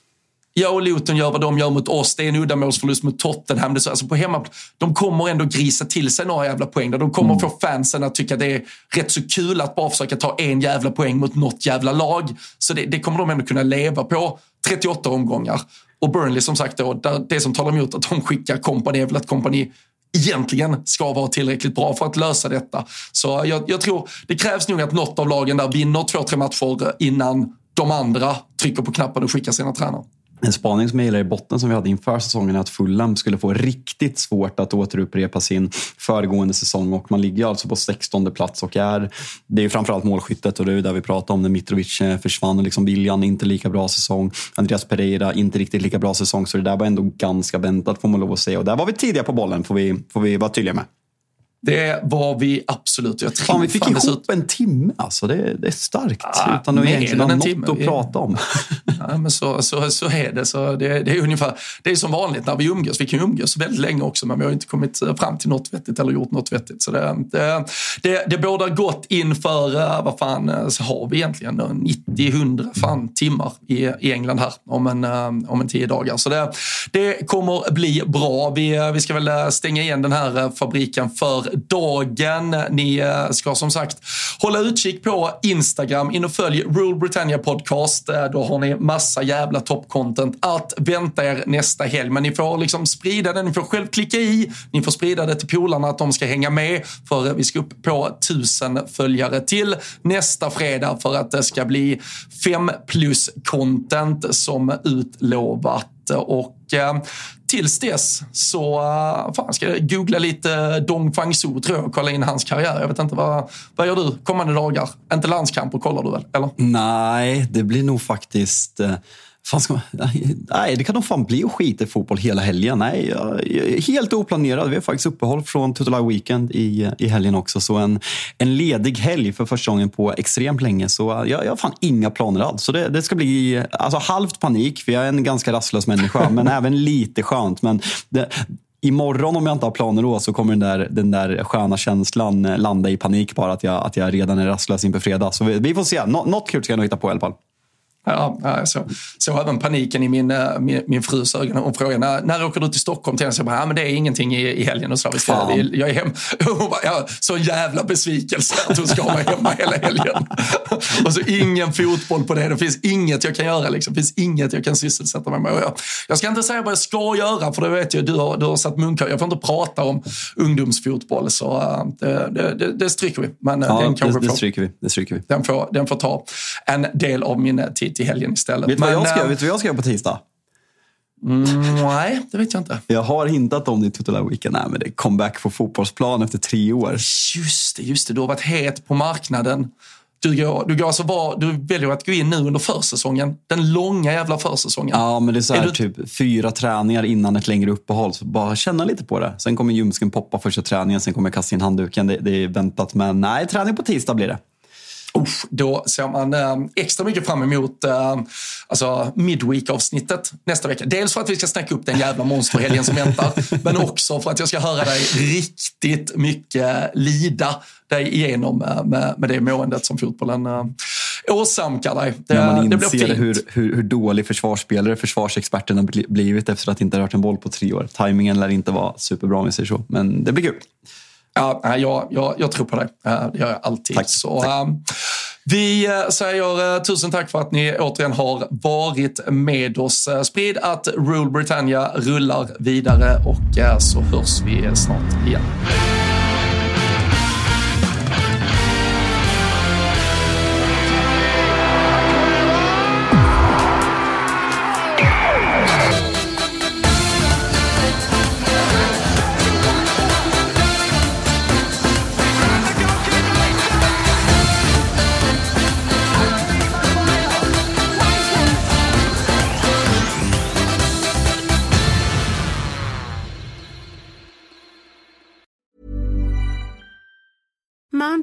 Ja, och Luton gör vad de gör mot oss. Det är en uddamålsförlust mot Tottenham. Det så, alltså på hemmaplan, de kommer ändå grisa till sig några jävla poäng. Där. De kommer få fansen att tycka det är rätt så kul att bara försöka ta en jävla poäng mot något jävla lag. Så det, det kommer de ändå kunna leva på 38 omgångar. Och Burnley som sagt då, där, det som talar emot att de skickar kompani är väl att kompani egentligen ska vara tillräckligt bra för att lösa detta. Så jag, jag tror det krävs nog att något av lagen där vinner två, tre matcher innan de andra trycker på knappen och skickar sina tränare. En spaning som jag gillar i botten som vi hade inför säsongen är att Fulham skulle få riktigt svårt att återupprepa sin föregående säsong och man ligger alltså på 16 plats och är, det är ju framförallt målskyttet och det är där vi pratar om när Mitrovic eh, försvann och liksom William inte lika bra säsong. Andreas Pereira inte riktigt lika bra säsong så det där var ändå ganska väntat får man lov att säga och där var vi tidiga på bollen får vi, får vi vara tydliga med. Det var vi absolut. Jag Fan, vi fick ihop dessutom- en timme alltså. Det, det är starkt. Ah, utan att egentligen ha något timme. att prata om. [LAUGHS] Ja, men så, så, så är det. Så det, det är ungefär, det är som vanligt när vi umgås. Vi kan umgås väldigt länge också, men vi har inte kommit fram till något vettigt eller gjort något vettigt. Så det, det, det, det bådar gott inför, eh, vad fan, eh, så har vi egentligen 90-100 fan timmar i, i England här om en, eh, om en tio dagar. Så det, det kommer bli bra. Vi, eh, vi ska väl eh, stänga igen den här eh, fabriken för dagen. Ni eh, ska som sagt hålla utkik på Instagram. In och följ Rule Britannia Podcast. Eh, då har ni massa jävla toppcontent att vänta er nästa helg. Men ni får liksom sprida det, ni får själv klicka i, ni får sprida det till polarna att de ska hänga med. För eh, vi ska upp på tusen följare till nästa fredag för att det ska bli fem plus content som utlovat. Och eh, tills dess så eh, fan, ska jag googla lite Dong Fang Su tror jag och kolla in hans karriär. Jag vet inte, vad, vad gör du kommande dagar? Inte landskamper kollar du väl? Eller? Nej, det blir nog faktiskt... Eh, Fan ska man, nej, det kan nog fan bli att skita i fotboll hela helgen. Nej, jag, jag är helt oplanerad. Vi har faktiskt uppehåll från Total Weekend i, i helgen också. Så en, en ledig helg för första gången på extremt länge. Så jag, jag har fan inga planer alls. Så det, det ska bli alltså, halvt panik, för jag är en ganska rastlös människa. [LAUGHS] men även lite skönt. Men det, Imorgon om jag inte har planer då så kommer den där, den där sköna känslan landa i panik bara att jag, att jag redan är rastlös inför fredag. Så vi, vi får se. Nå, något kul ska jag nog hitta på i alla fall. Ja, så, så även paniken i min, eh, min, min frus ögon. Hon frågade när, när åker du till Stockholm? Till henne? Så jag bara, ja, men det är ingenting i, i helgen. Och så, vi, jag är hem. [LAUGHS] Hon bara, ja, så jävla besvikelse att hon ska vara hemma hela helgen. [LAUGHS] och så ingen fotboll på det. Det finns inget jag kan göra. Liksom. Det finns inget jag kan sysselsätta mig med. Jag, jag ska inte säga vad jag ska göra, för det vet jag, du har, du har satt munkar. Jag får inte prata om ungdomsfotboll, så eh, det, det, det, stryker vi. Men eh, Ja, den kanske det, det, stryker vi. det stryker vi. den, får, den får ta en del av min tid till helgen istället. Vet du vad jag ska, eh, vet vad jag ska göra på tisdag? Mm, nej, det vet jag inte. Jag har hintat om det i Total Weekend. Nej, men det är comeback på fotbollsplan efter tre år. Just det, just det. Du har varit het på marknaden. Du, går, du, går alltså var, du väljer att gå in nu under försäsongen. Den långa jävla försäsongen. Ja, men det är så här, Är du- typ fyra träningar innan ett längre uppehåll. Så bara känna lite på det. Sen kommer ljumsken poppa första träningen, sen kommer jag kasta in handduken. Det, det är väntat, men nej, träning på tisdag blir det. Uff, då ser man eh, extra mycket fram emot eh, alltså midweek-avsnittet nästa vecka. Dels för att vi ska snacka upp den jävla monsterhelgen som väntar, [LAUGHS] men också för att jag ska höra dig riktigt mycket lida dig igenom eh, med, med det måendet som fotbollen åsamkar dig. Det, När man inser hur, hur, hur dålig försvarsspelare försvarsexperten har bli- blivit efter att inte ha rört en boll på tre år. Timingen lär inte vara superbra om vi säger så, men det blir kul. Ja, jag, jag, jag tror på dig. Det gör jag alltid. Tack, Så, tack. eh, vi eh, säger eh, tusen tack för att ni återigen har varit med oss. Eh, Sprid att Rule Britannia rullar vidare och så hörs vi snart igen.